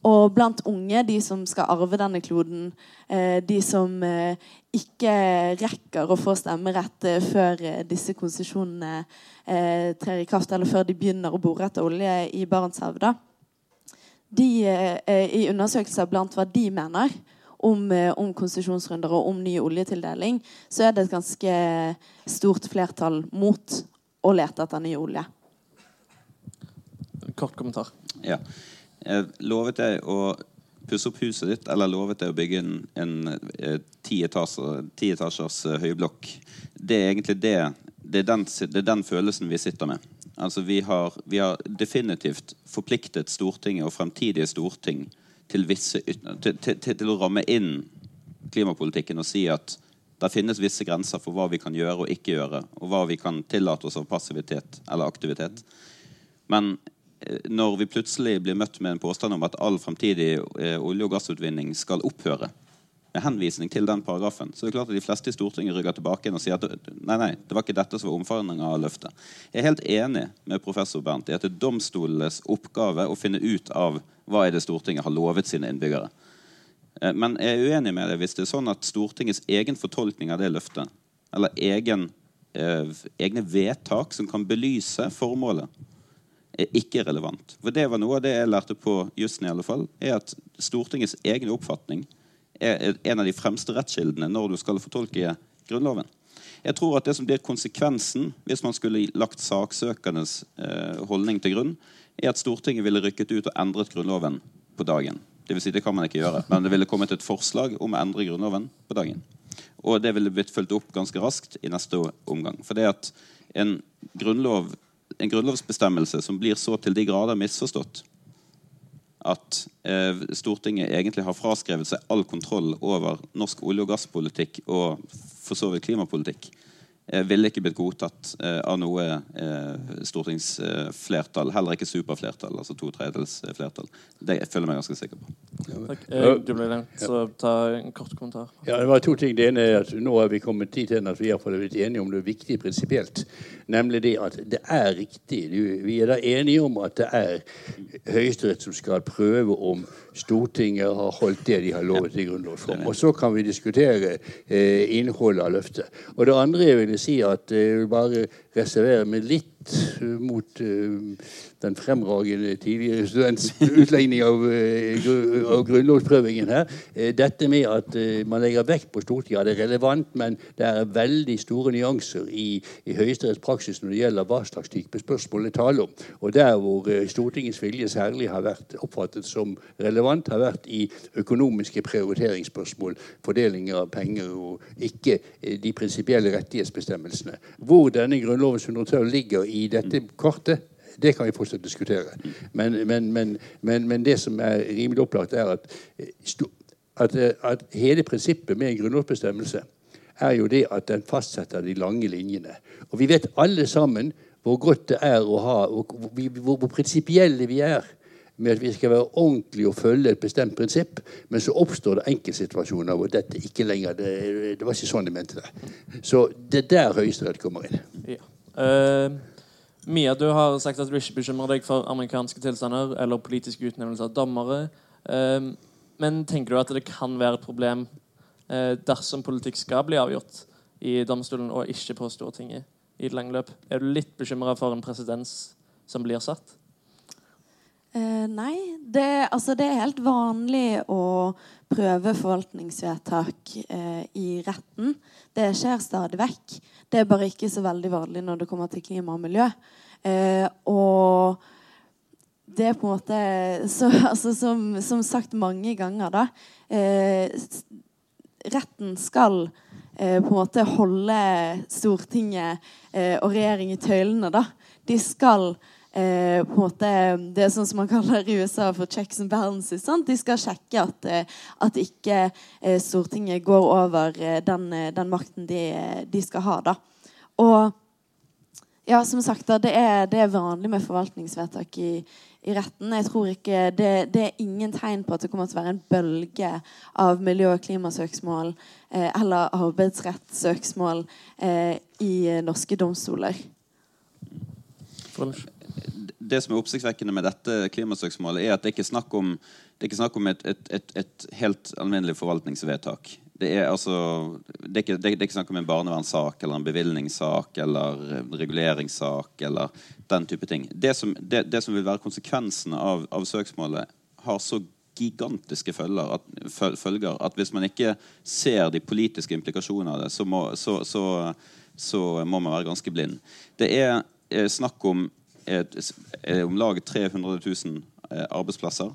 Og blant unge, de som skal arve denne kloden, eh, de som eh, ikke rekker å få stemmerett før disse konsesjonene trer i kraft, eller før de begynner å bore etter olje i Barentshavet. De, I undersøkelser blant hva de mener om, om, konsesjonsrunder og om ny oljetildeling, så er det et ganske stort flertall mot å lete etter ny olje kort kommentar. Ja. Lovet jeg å pusse opp huset ditt, eller lovet jeg å bygge en, en eh, ti, etasjer, ti etasjers eh, høyblokk. Det er egentlig det det er, den, det er den følelsen vi sitter med. Altså vi har, vi har, definitivt forpliktet Stortinget og fremtidige storting til, visse, til, til, til, å ramme inn klimapolitikken og si at det finnes visse grenser for hva vi kan gjøre og ikke gjøre, og hva vi kan tillate oss av passivitet eller aktivitet. Men Eh, når vi plutselig blir møtt med en påstand om at all fremtidig eh, olje- og gassutvinning skal opphøre, med henvisning til den paragrafen, så er det klart at de fleste i Stortinget rygger tilbake inn og sier at nei, nei, det var ikke dette som var omfanget av løftet. Jeg er helt enig med professor Bernt i at det er domstolenes oppgave å finne ut av hva er det Stortinget har lovet sine innbyggere. Eh, men jeg er uenig med deg hvis det er sånn at Stortingets egen fortolkning av det løftet, eller egen, eh, egne vedtak som kan belyse formålet, er ikke relevant. For det var noe av det jeg lærte på jussen, i alle fall, er at Stortingets egen oppfatning er en av de fremste rettskildene når du skal fortolke Grunnloven. Jeg tror at det som blir konsekvensen hvis man skulle lagt saksøkernes eh, holdning til grunn, er at Stortinget ville rykket ut og endret Grunnloven på dagen. Det, vil si, det kan man ikke gjøre, men det ville kommet et forslag om å endre Grunnloven på dagen. Og det ville blitt fulgt opp ganske raskt i neste omgang. For det at en grunnlov en grunnlovsbestemmelse som blir så til de grader misforstått at eh, Stortinget egentlig har fraskrevet seg all kontroll over norsk olje- og gasspolitikk og for så vidt klimapolitikk, ville ikke blitt godtatt eh, av noe eh, stortingsflertall. Heller ikke superflertall, altså to tredjedels flertall. Det jeg føler jeg meg ganske sikker på. Takk. Eh, du ble nevnt, så ta en kort kommentar. Ja, det var to ting. Det ene er at Nå er vi kommet dit hen at vi har blitt enige om det viktige prinsipielt. Nemlig det at det er riktig. Vi er da enige om at det er Høyesterett som skal prøve om Stortinget har holdt det de har lovet i grunnlovsform. Og så kan vi diskutere eh, innholdet av løftet. Og det andre jeg ville si, at jeg vil bare reservere meg litt mot uh, den fremragende tidligere students utlegning av, uh, av grunnlovsprøvingen her. Dette med at man legger vekt på Stortinget, ja, det er relevant, men det er veldig store nyanser i, i Høyesteretts praksis når det gjelder hva slags type spørsmål det taler om. Og der hvor Stortingets vilje særlig har vært oppfattet som relevant, har vært i økonomiske prioriteringsspørsmål, fordeling av penger, og ikke de prinsipielle rettighetsbestemmelsene. Hvor denne Grunnlovens 112 ligger i dette kartet, det kan vi fortsatt diskutere. Men, men, men, men, det som er rimelig opplagt, er at, at, at hele prinsippet med en grunnlovsbestemmelse er jo det at den fastsetter de lange linjene. Og vi vet alle sammen hvor godt det er å ha, hvor, hvor, hvor prinsipielle vi er med at vi skal være ordentlige og følge et bestemt prinsipp. Men så oppstår det enkeltsituasjoner hvor dette ikke lenger det, det, var ikke sånn de mente det. Så det er der Høyesterett kommer inn. Ja. Uh, Mia, du har sagt at du ikke bekymrer deg for amerikanske tilstander eller politisk utnevnelse av dommere. Uh, men tenker du at det kan være et problem uh, dersom politikk skal bli avgjort i domstolen og ikke på Stortinget i det lange løp? Er du litt bekymra for en presedens som blir satt? Eh, nei. Det, altså, det, er helt vanlig å prøve forvaltningsvedtak eh, i retten. Det skjer stadig vekk. Det er bare ikke så veldig vanlig når det kommer til klima og miljø. Eh, og det er på en måte så, altså, som, som, sagt mange ganger, da eh, Retten skal eh, på en måte holde Stortinget eh, og regjeringen i tøylene, da. De skal eh, på en måte, Det er sånn som man kaller i USA for checks and balances. Sant? De skal sjekke at, eh, at ikke eh, Stortinget går over eh, den, eh, den makten de, de, skal ha. da. Og ja, som sagt, da, det, er, det er vanlig med forvaltningsvedtak i, i retten. Jeg tror ikke det, det, er ingen tegn på at det kommer til å være en bølge av miljø- og klimasøksmål eh, eller arbeidsrettssøksmål eh, i norske domstoler. Det som er oppsiktsvekkende med dette klimasøksmålet, er at det ikke er snakk om, er snakk om et, et, et, et, helt alminnelig forvaltningsvedtak. Det er, altså, det, er ikke, det er ikke snakk om en barnevernssak eller en bevilgningssak eller en reguleringssak eller den type ting. Det som, det, det som vil være konsekvensene av, av, søksmålet, har så gigantiske følger at, følger at, hvis man ikke ser de politiske implikasjonene av det, så må, så, så, så må man være ganske blind. Det er snakk om er om lag 300 000 eh, arbeidsplasser.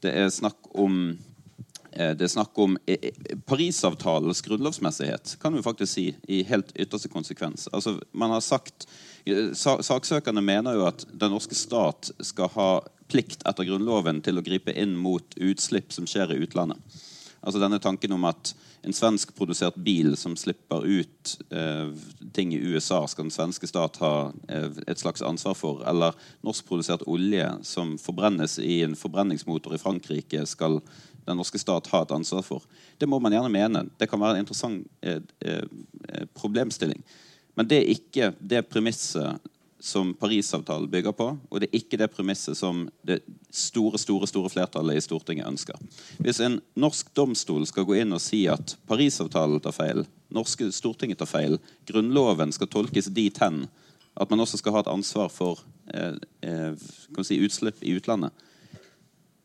Det er snakk om eh, det er snakk om eh, Parisavtalens grunnlovsmessighet, kan vi faktisk si, i helt ytterste konsekvens. Altså, man har sagt, Saksøkerne mener jo at den norske stat skal ha plikt etter Grunnloven til å gripe inn mot utslipp som skjer i utlandet. Altså denne tanken om at en svenskprodusert bil som slipper ut eh, ting i USA, skal den svenske stat ha eh, et slags ansvar for. Eller norskprodusert olje som forbrennes i en forbrenningsmotor i Frankrike, skal den norske stat ha et ansvar for. Det må man gjerne mene. Det kan være en interessant eh, eh problemstilling. Men det er ikke det premisset som Parisavtalen bygger på, og det er ikke det premisset som det store store, store flertallet i Stortinget ønsker. Hvis en norsk domstol skal gå inn og si at Parisavtalen tar feil, norske Stortinget tar feil, Grunnloven skal tolkes dit hen at man også skal ha et ansvar for eh, eh, si, utslipp i utlandet,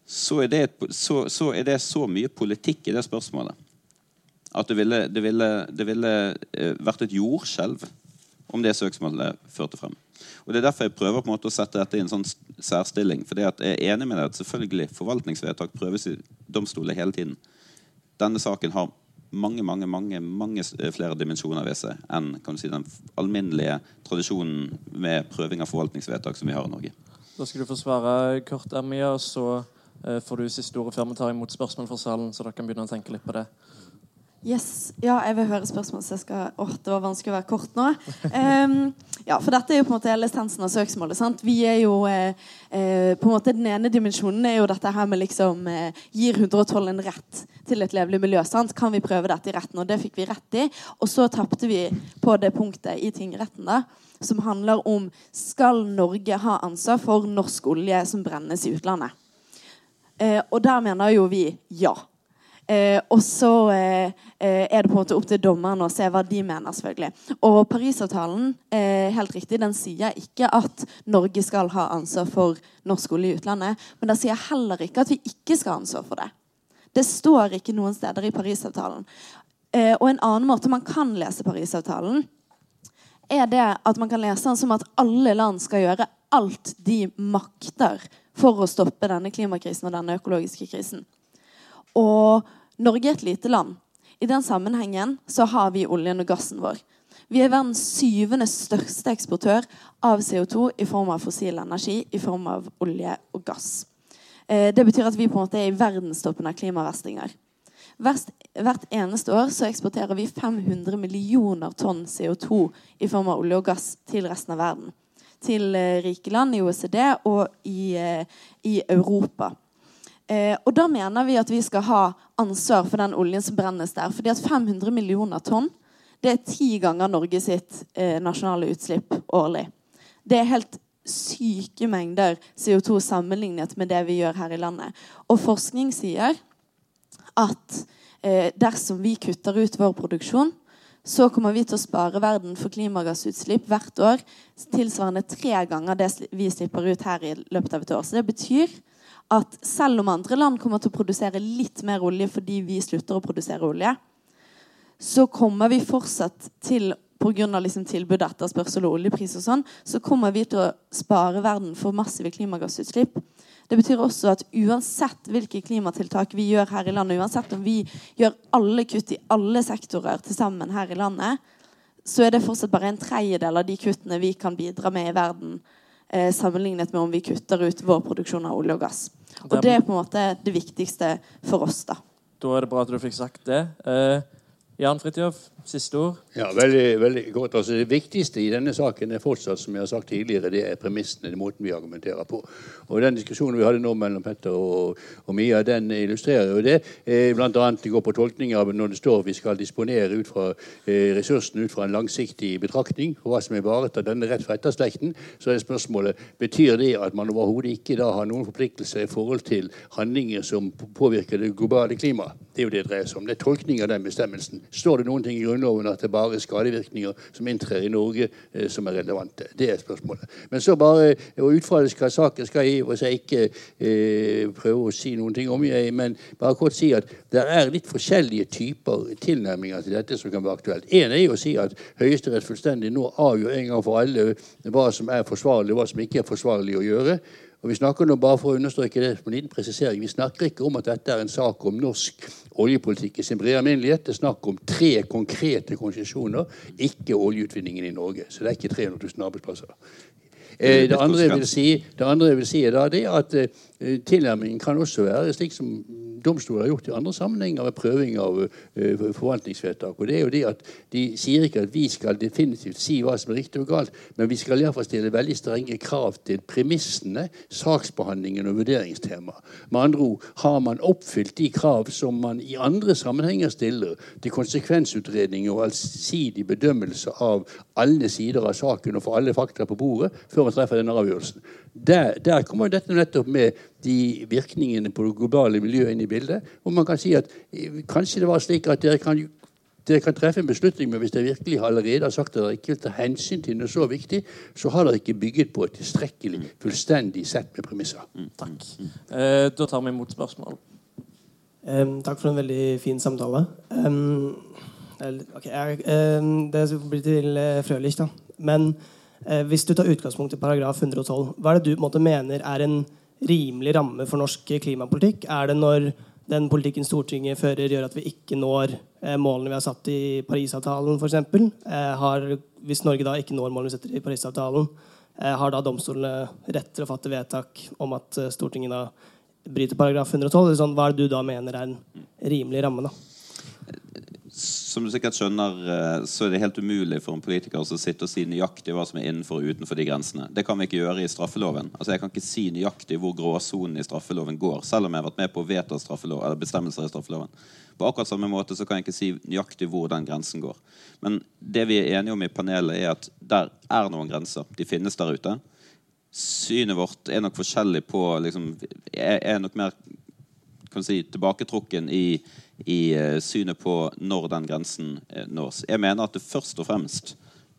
så er, det, så, så er, det, så, mye politikk i det spørsmålet at det ville, det ville, det ville eh, vært et jordskjelv om det søksmålet førte frem. Og Det er derfor jeg prøver på en måte å sette dette i en sånn særstilling. For jeg er enig med deg at selvfølgelig forvaltningsvedtak prøves i domstoler hele tiden. Denne saken har mange mange, mange, mange flere dimensjoner ved seg enn kan du si, den alminnelige tradisjonen med prøving av forvaltningsvedtak som vi har i Norge. Da skal du få svare kort, Ermia, og så uh, får du siste ordet før vi tar imot spørsmål fra salen. så dere kan begynne å tenke litt på det. Yes. Ja, jeg vil høre spørsmål, så jeg skal Åh, det var vanskelig å være kort nå. Um, ja, for dette er jo på en måte hele essensen av søksmålet. sant? Vi er jo eh, eh, på en måte Den ene dimensjonen er jo dette her med liksom eh, Gir 112 en rett til et levelig miljø? sant? Kan vi prøve dette i retten? Og det fikk vi rett i. Og så tapte vi på det punktet i tingretten da, som handler om skal Norge ha ansvar for norsk olje som brennes i utlandet. Eh, og der mener jo vi ja. Eh, og så eh, eh, er det på en måte opp til dommerne å se hva de mener. selvfølgelig. Og Parisavtalen eh, helt riktig, den sier ikke at Norge skal ha ansvar for norsk olje i utlandet. Men den sier heller ikke at vi ikke skal ha ansvar for det. Det står ikke noen steder i Parisavtalen. Eh, og en annen måte man kan lese Parisavtalen, er det at man kan lese den som at alle land skal gjøre alt de makter for å stoppe denne klimakrisen og denne økologiske krisen. Og Norge er et lite land. I den sammenhengen så har vi oljen og gassen vår. Vi er verdens syvende største eksportør av CO2 i form av fossil energi, i form av olje og gass. Eh, det betyr at vi på en måte er i verdenstoppen av klimaverstinger. Hvert, eneste år så eksporterer vi 500 millioner tonn CO2 i form av olje og gass til resten av verden. Til eh, rike land i OECD og i, eh, i Europa. Og da mener vi at vi skal ha ansvar for den oljen som brennes der. fordi at 500 millioner tonn det er ti ganger Norge sitt eh, nasjonale utslipp årlig. Det er helt syke mengder CO2 sammenlignet med det vi gjør her i landet. Og forskning sier at eh, dersom vi kutter ut vår produksjon, så kommer vi til å spare verden for klimagassutslipp hvert år tilsvarende tre ganger det vi slipper ut her i løpet av et år. Så det betyr at selv om andre land kommer til å produsere litt mer olje fordi vi slutter å produsere olje, så kommer vi fortsatt til pga. Liksom tilbud, etterspørsel og oljepris og sånn, så kommer vi til å spare verden for massive klimagassutslipp. Det betyr også at uansett hvilke klimatiltak vi gjør her i landet, uansett om vi gjør alle kutt i alle sektorer til sammen her i landet, så er det fortsatt bare en tredjedel av de kuttene vi kan bidra med i verden eh, sammenlignet med om vi kutter ut vår produksjon av olje og gass. Og det er på en måte det viktigste for oss. Da Da er det bra at du fikk sagt det. Eh, Jan Fridtjof, siste ord? Ja, veldig, veldig godt. Altså, det viktigste i denne saken er fortsatt, som jeg har sagt tidligere, det er premissene, den måten vi argumenterer på. Og Den diskusjonen vi hadde nå mellom Petter og, og Mia, den illustrerer jo det. Eh, annet det går på tolkning av når det står vi skal disponere ut fra eh, ressursene ut fra en langsiktig betraktning og hva som ivaretar denne rett for etterslekten. Så er spørsmålet betyr det at man overhodet ikke da har noen forpliktelser i forhold til handlinger som påvirker det globale klimaet. Det er jo det det dreier seg om. Det er tolkning av den bestemmelsen. Står det noen ting i Grunnloven at det er bare skadevirkninger som inntrer i Norge, eh, som er relevante? Det er spørsmålet. Men så bare, og Ut fra saken skal jeg og seg ikke eh, prøve å si noen ting om, jeg, men bare kort si at det er litt forskjellige typer tilnærminger til dette som kan være aktuelt. En er jo å si at Høyesterett fullstendig nå avgjør en gang for alle hva som er forsvarlig, og hva som ikke er forsvarlig å gjøre. Og Vi snakker nå bare for å understreke det på en liten presisering, vi snakker ikke om at dette er en sak om norsk oljepolitikk i sin brede alminnelighet. Det er snakk om tre konkrete konsesjoner, ikke oljeutvinningen i Norge. Så det er ikke 300 000 arbeidsplasser. Eh, det, andre jeg vil si, det andre jeg vil si er da det at eh, tilnærmingen kan også være slik som domstoler har gjort i andre sammenhenger ved prøving av uh, forvaltningsvedtak. Og det er jo det at De sier ikke at vi skal definitivt si hva som er riktig og galt, men vi skal i hvert fall stille veldig strenge krav til premissene, saksbehandlingen og vurderingstemaet. Med andre ord, har man oppfylt de krav som man i andre sammenhenger stiller til konsekvensutredning og allsidig bedømmelse av alle sider av saken og få alle fakta på bordet før man treffer denne avgjørelsen. Der, der kommer dette nettopp med de virkningene på det globale miljøet inn i bildet. Og man kan si at eh, kanskje det var slik at dere kan, dere kan treffe en beslutning, men hvis dere virkelig allerede har sagt at dere ikke vil ta hensyn til noe så viktig, så har dere ikke bygget på et tilstrekkelig fullstendig sett med premisser. Mm, takk. Eh, da tar vi imot spørsmål. Um, takk for en veldig fin samtale. Um, okay, jeg, um, det blir til uh, Frølich, da. Men Eh, hvis du tar utgangspunkt i paragraf 112, hva er det du måte, mener er en rimelig ramme for norsk klimapolitikk? Er det når den politikken Stortinget fører, gjør at vi ikke når eh, målene vi har satt i Parisavtalen, f.eks.? Eh, hvis Norge da ikke når målene vi setter i Parisavtalen, eh, har da domstolene rett til å fatte vedtak om at eh, Stortinget da bryter paragraf 112? Sånn, hva er det du da mener er en rimelig ramme? da? Som du sikkert skjønner, eh, så er det helt umulig for en politiker å sitte og si nøyaktig hva som er innenfor og utenfor de grensene. Det kan vi ikke gjøre i straffeloven. Altså Jeg kan ikke si nøyaktig hvor gråsonen i straffeloven går, selv om jeg har vært med på å vedta bestemmelser i straffeloven. På akkurat samme måte så kan jeg ikke si nøyaktig hvor den grensen går. Men det vi er enige om i panelet, er at der er noen grenser. De finnes der ute. Synet vårt er nok forskjellig på liksom, er nok mer kan si, tilbaketrukken i, i eh, synet på når den grensen eh, nås. Jeg mener at det først og fremst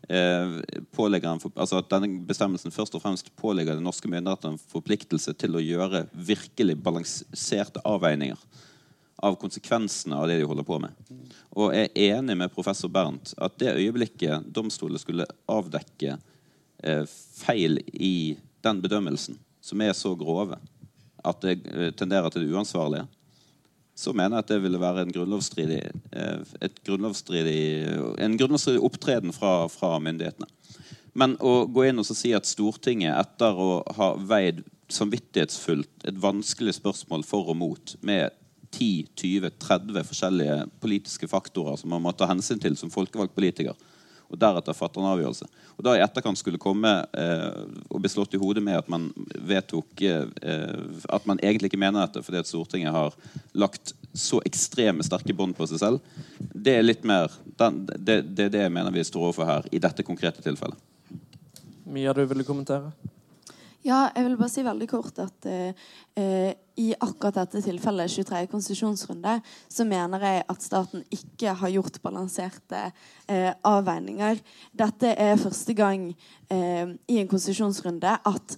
eh, pålegger en, altså at denne bestemmelsen først og fremst pålegger de norske myndighetene en forpliktelse til å gjøre virkelig balanserte avveininger av konsekvensene av det de holder på med. Og jeg er enig med professor Bernt at det øyeblikket domstolen skulle avdekke feil i den bedømmelsen, som er så grove at det eh, tenderer til det uansvarlige, så mener jeg at det ville være en grunnlovsstridig, eh, grunnlovsstridig, en grunnlovsstridig opptreden fra, fra myndighetene. Men å gå inn og si at Stortinget, etter å ha veid samvittighetsfullt et vanskelig spørsmål for og mot med 10-20-30 forskjellige politiske faktorer som man må ta hensyn til som folkevalgt politiker, og deretter fatter en avgjørelse. Og da i etterkant skulle komme eh, og bli slått i hodet med at man vedtok eh, at man egentlig ikke mener dette fordi at Stortinget har lagt så ekstreme sterke bånd på seg selv, det er litt mer den, det, det er det jeg mener vi står overfor her i dette konkrete tilfellet. Mia, du ville kommentere? Ja, jeg vil bare si veldig kort at eh, eh, i akkurat dette tilfellet, 23. konsesjonsrunde, så mener jeg at staten ikke har gjort balanserte eh, avveininger. Dette er første gang eh, i en konsesjonsrunde at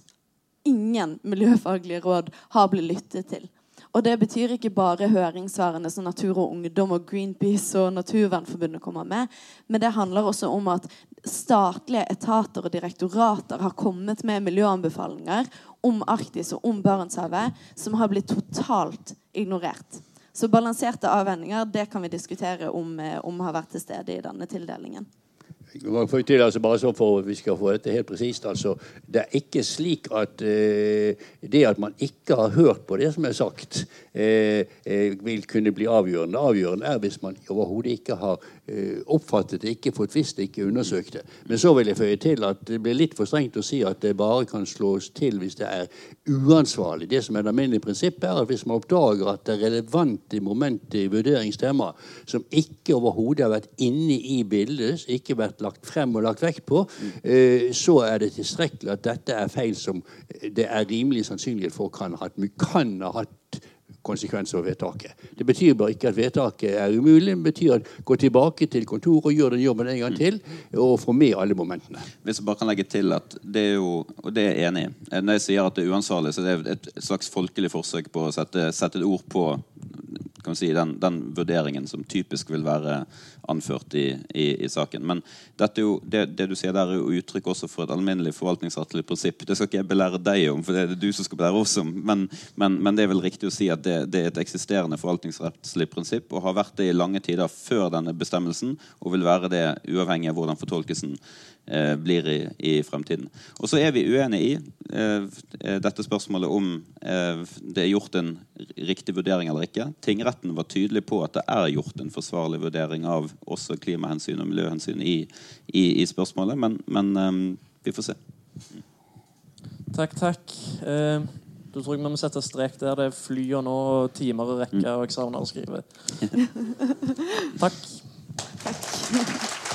ingen miljøfaglige råd har blitt lyttet til. Og det betyr ikke bare høringssvarene som Natur og Ungdom og Greenpeace og Naturvernforbundet kommer med, men det handler også om at statlige etater og direktorater har kommet med miljøanbefalinger om Arktis og om Barentshavet som har blitt totalt ignorert. Så balanserte avveininger det kan vi diskutere om, eh, om har vært til stede i denne tildelingen. Til, altså, bare sånn for at vi skal få dette helt presist. Altså, det er ikke slik at uh, det at man ikke har hørt på det som er sagt, vil kunne bli avgjørende. Avgjørende er hvis man overhodet ikke har eh, oppfattet det, ikke fått visst det, ikke undersøkt det. Men så vil jeg føye til at det blir litt for strengt å si at det bare kan slås til hvis det er uansvarlig. Det som er det alminnelige prinsippet, er at hvis man oppdager at det er relevante momenter i vurderingstemaet som ikke overhodet har vært inne i bildet, ikke vært lagt frem og lagt vekt på, eh, så er det tilstrekkelig at dette er feil som det er rimelig sannsynlighet for kan kan ha hatt konsekvenser av vedtaket. Det betyr bare ikke at vedtaket er umulig, det betyr at gå tilbake til kontoret og gjør den jobben en gang til, og få med alle momentene. Hvis jeg bare kan legge til at det er jo, og det er jeg enig i Når jeg sier at det er uansvarlig, så det er et slags folkelig forsøk på å sette, sette et ord på si, den, den vurderingen som typisk vil være anført i, i, i saken. Men jo, det, det du sier der, er jo uttrykk også for et alminnelig forvaltningsrettslig prinsipp. Det skal ikke jeg belære deg om, for det er det du som skal belære oss om. Men, men, men det er vel riktig å si at det, det er et eksisterende forvaltningsrettslig prinsipp, og har vært det i lange tider før denne bestemmelsen, og vil være det uavhengig av hvordan fortolkelsen blir i, i fremtiden. Og så er vi uenige i eh, dette spørsmålet om eh, det er gjort en riktig vurdering eller ikke. Tingretten var tydelig på at det er gjort en forsvarlig vurdering av også klimahensyn og miljøhensyn i, i, i spørsmålet, men, men eh, vi får se. Takk, takk. Eh, da tror jeg vi må sette strek der. Det er flyr nå, og timer i rekke, og eksamener å skrive. takk. Takk.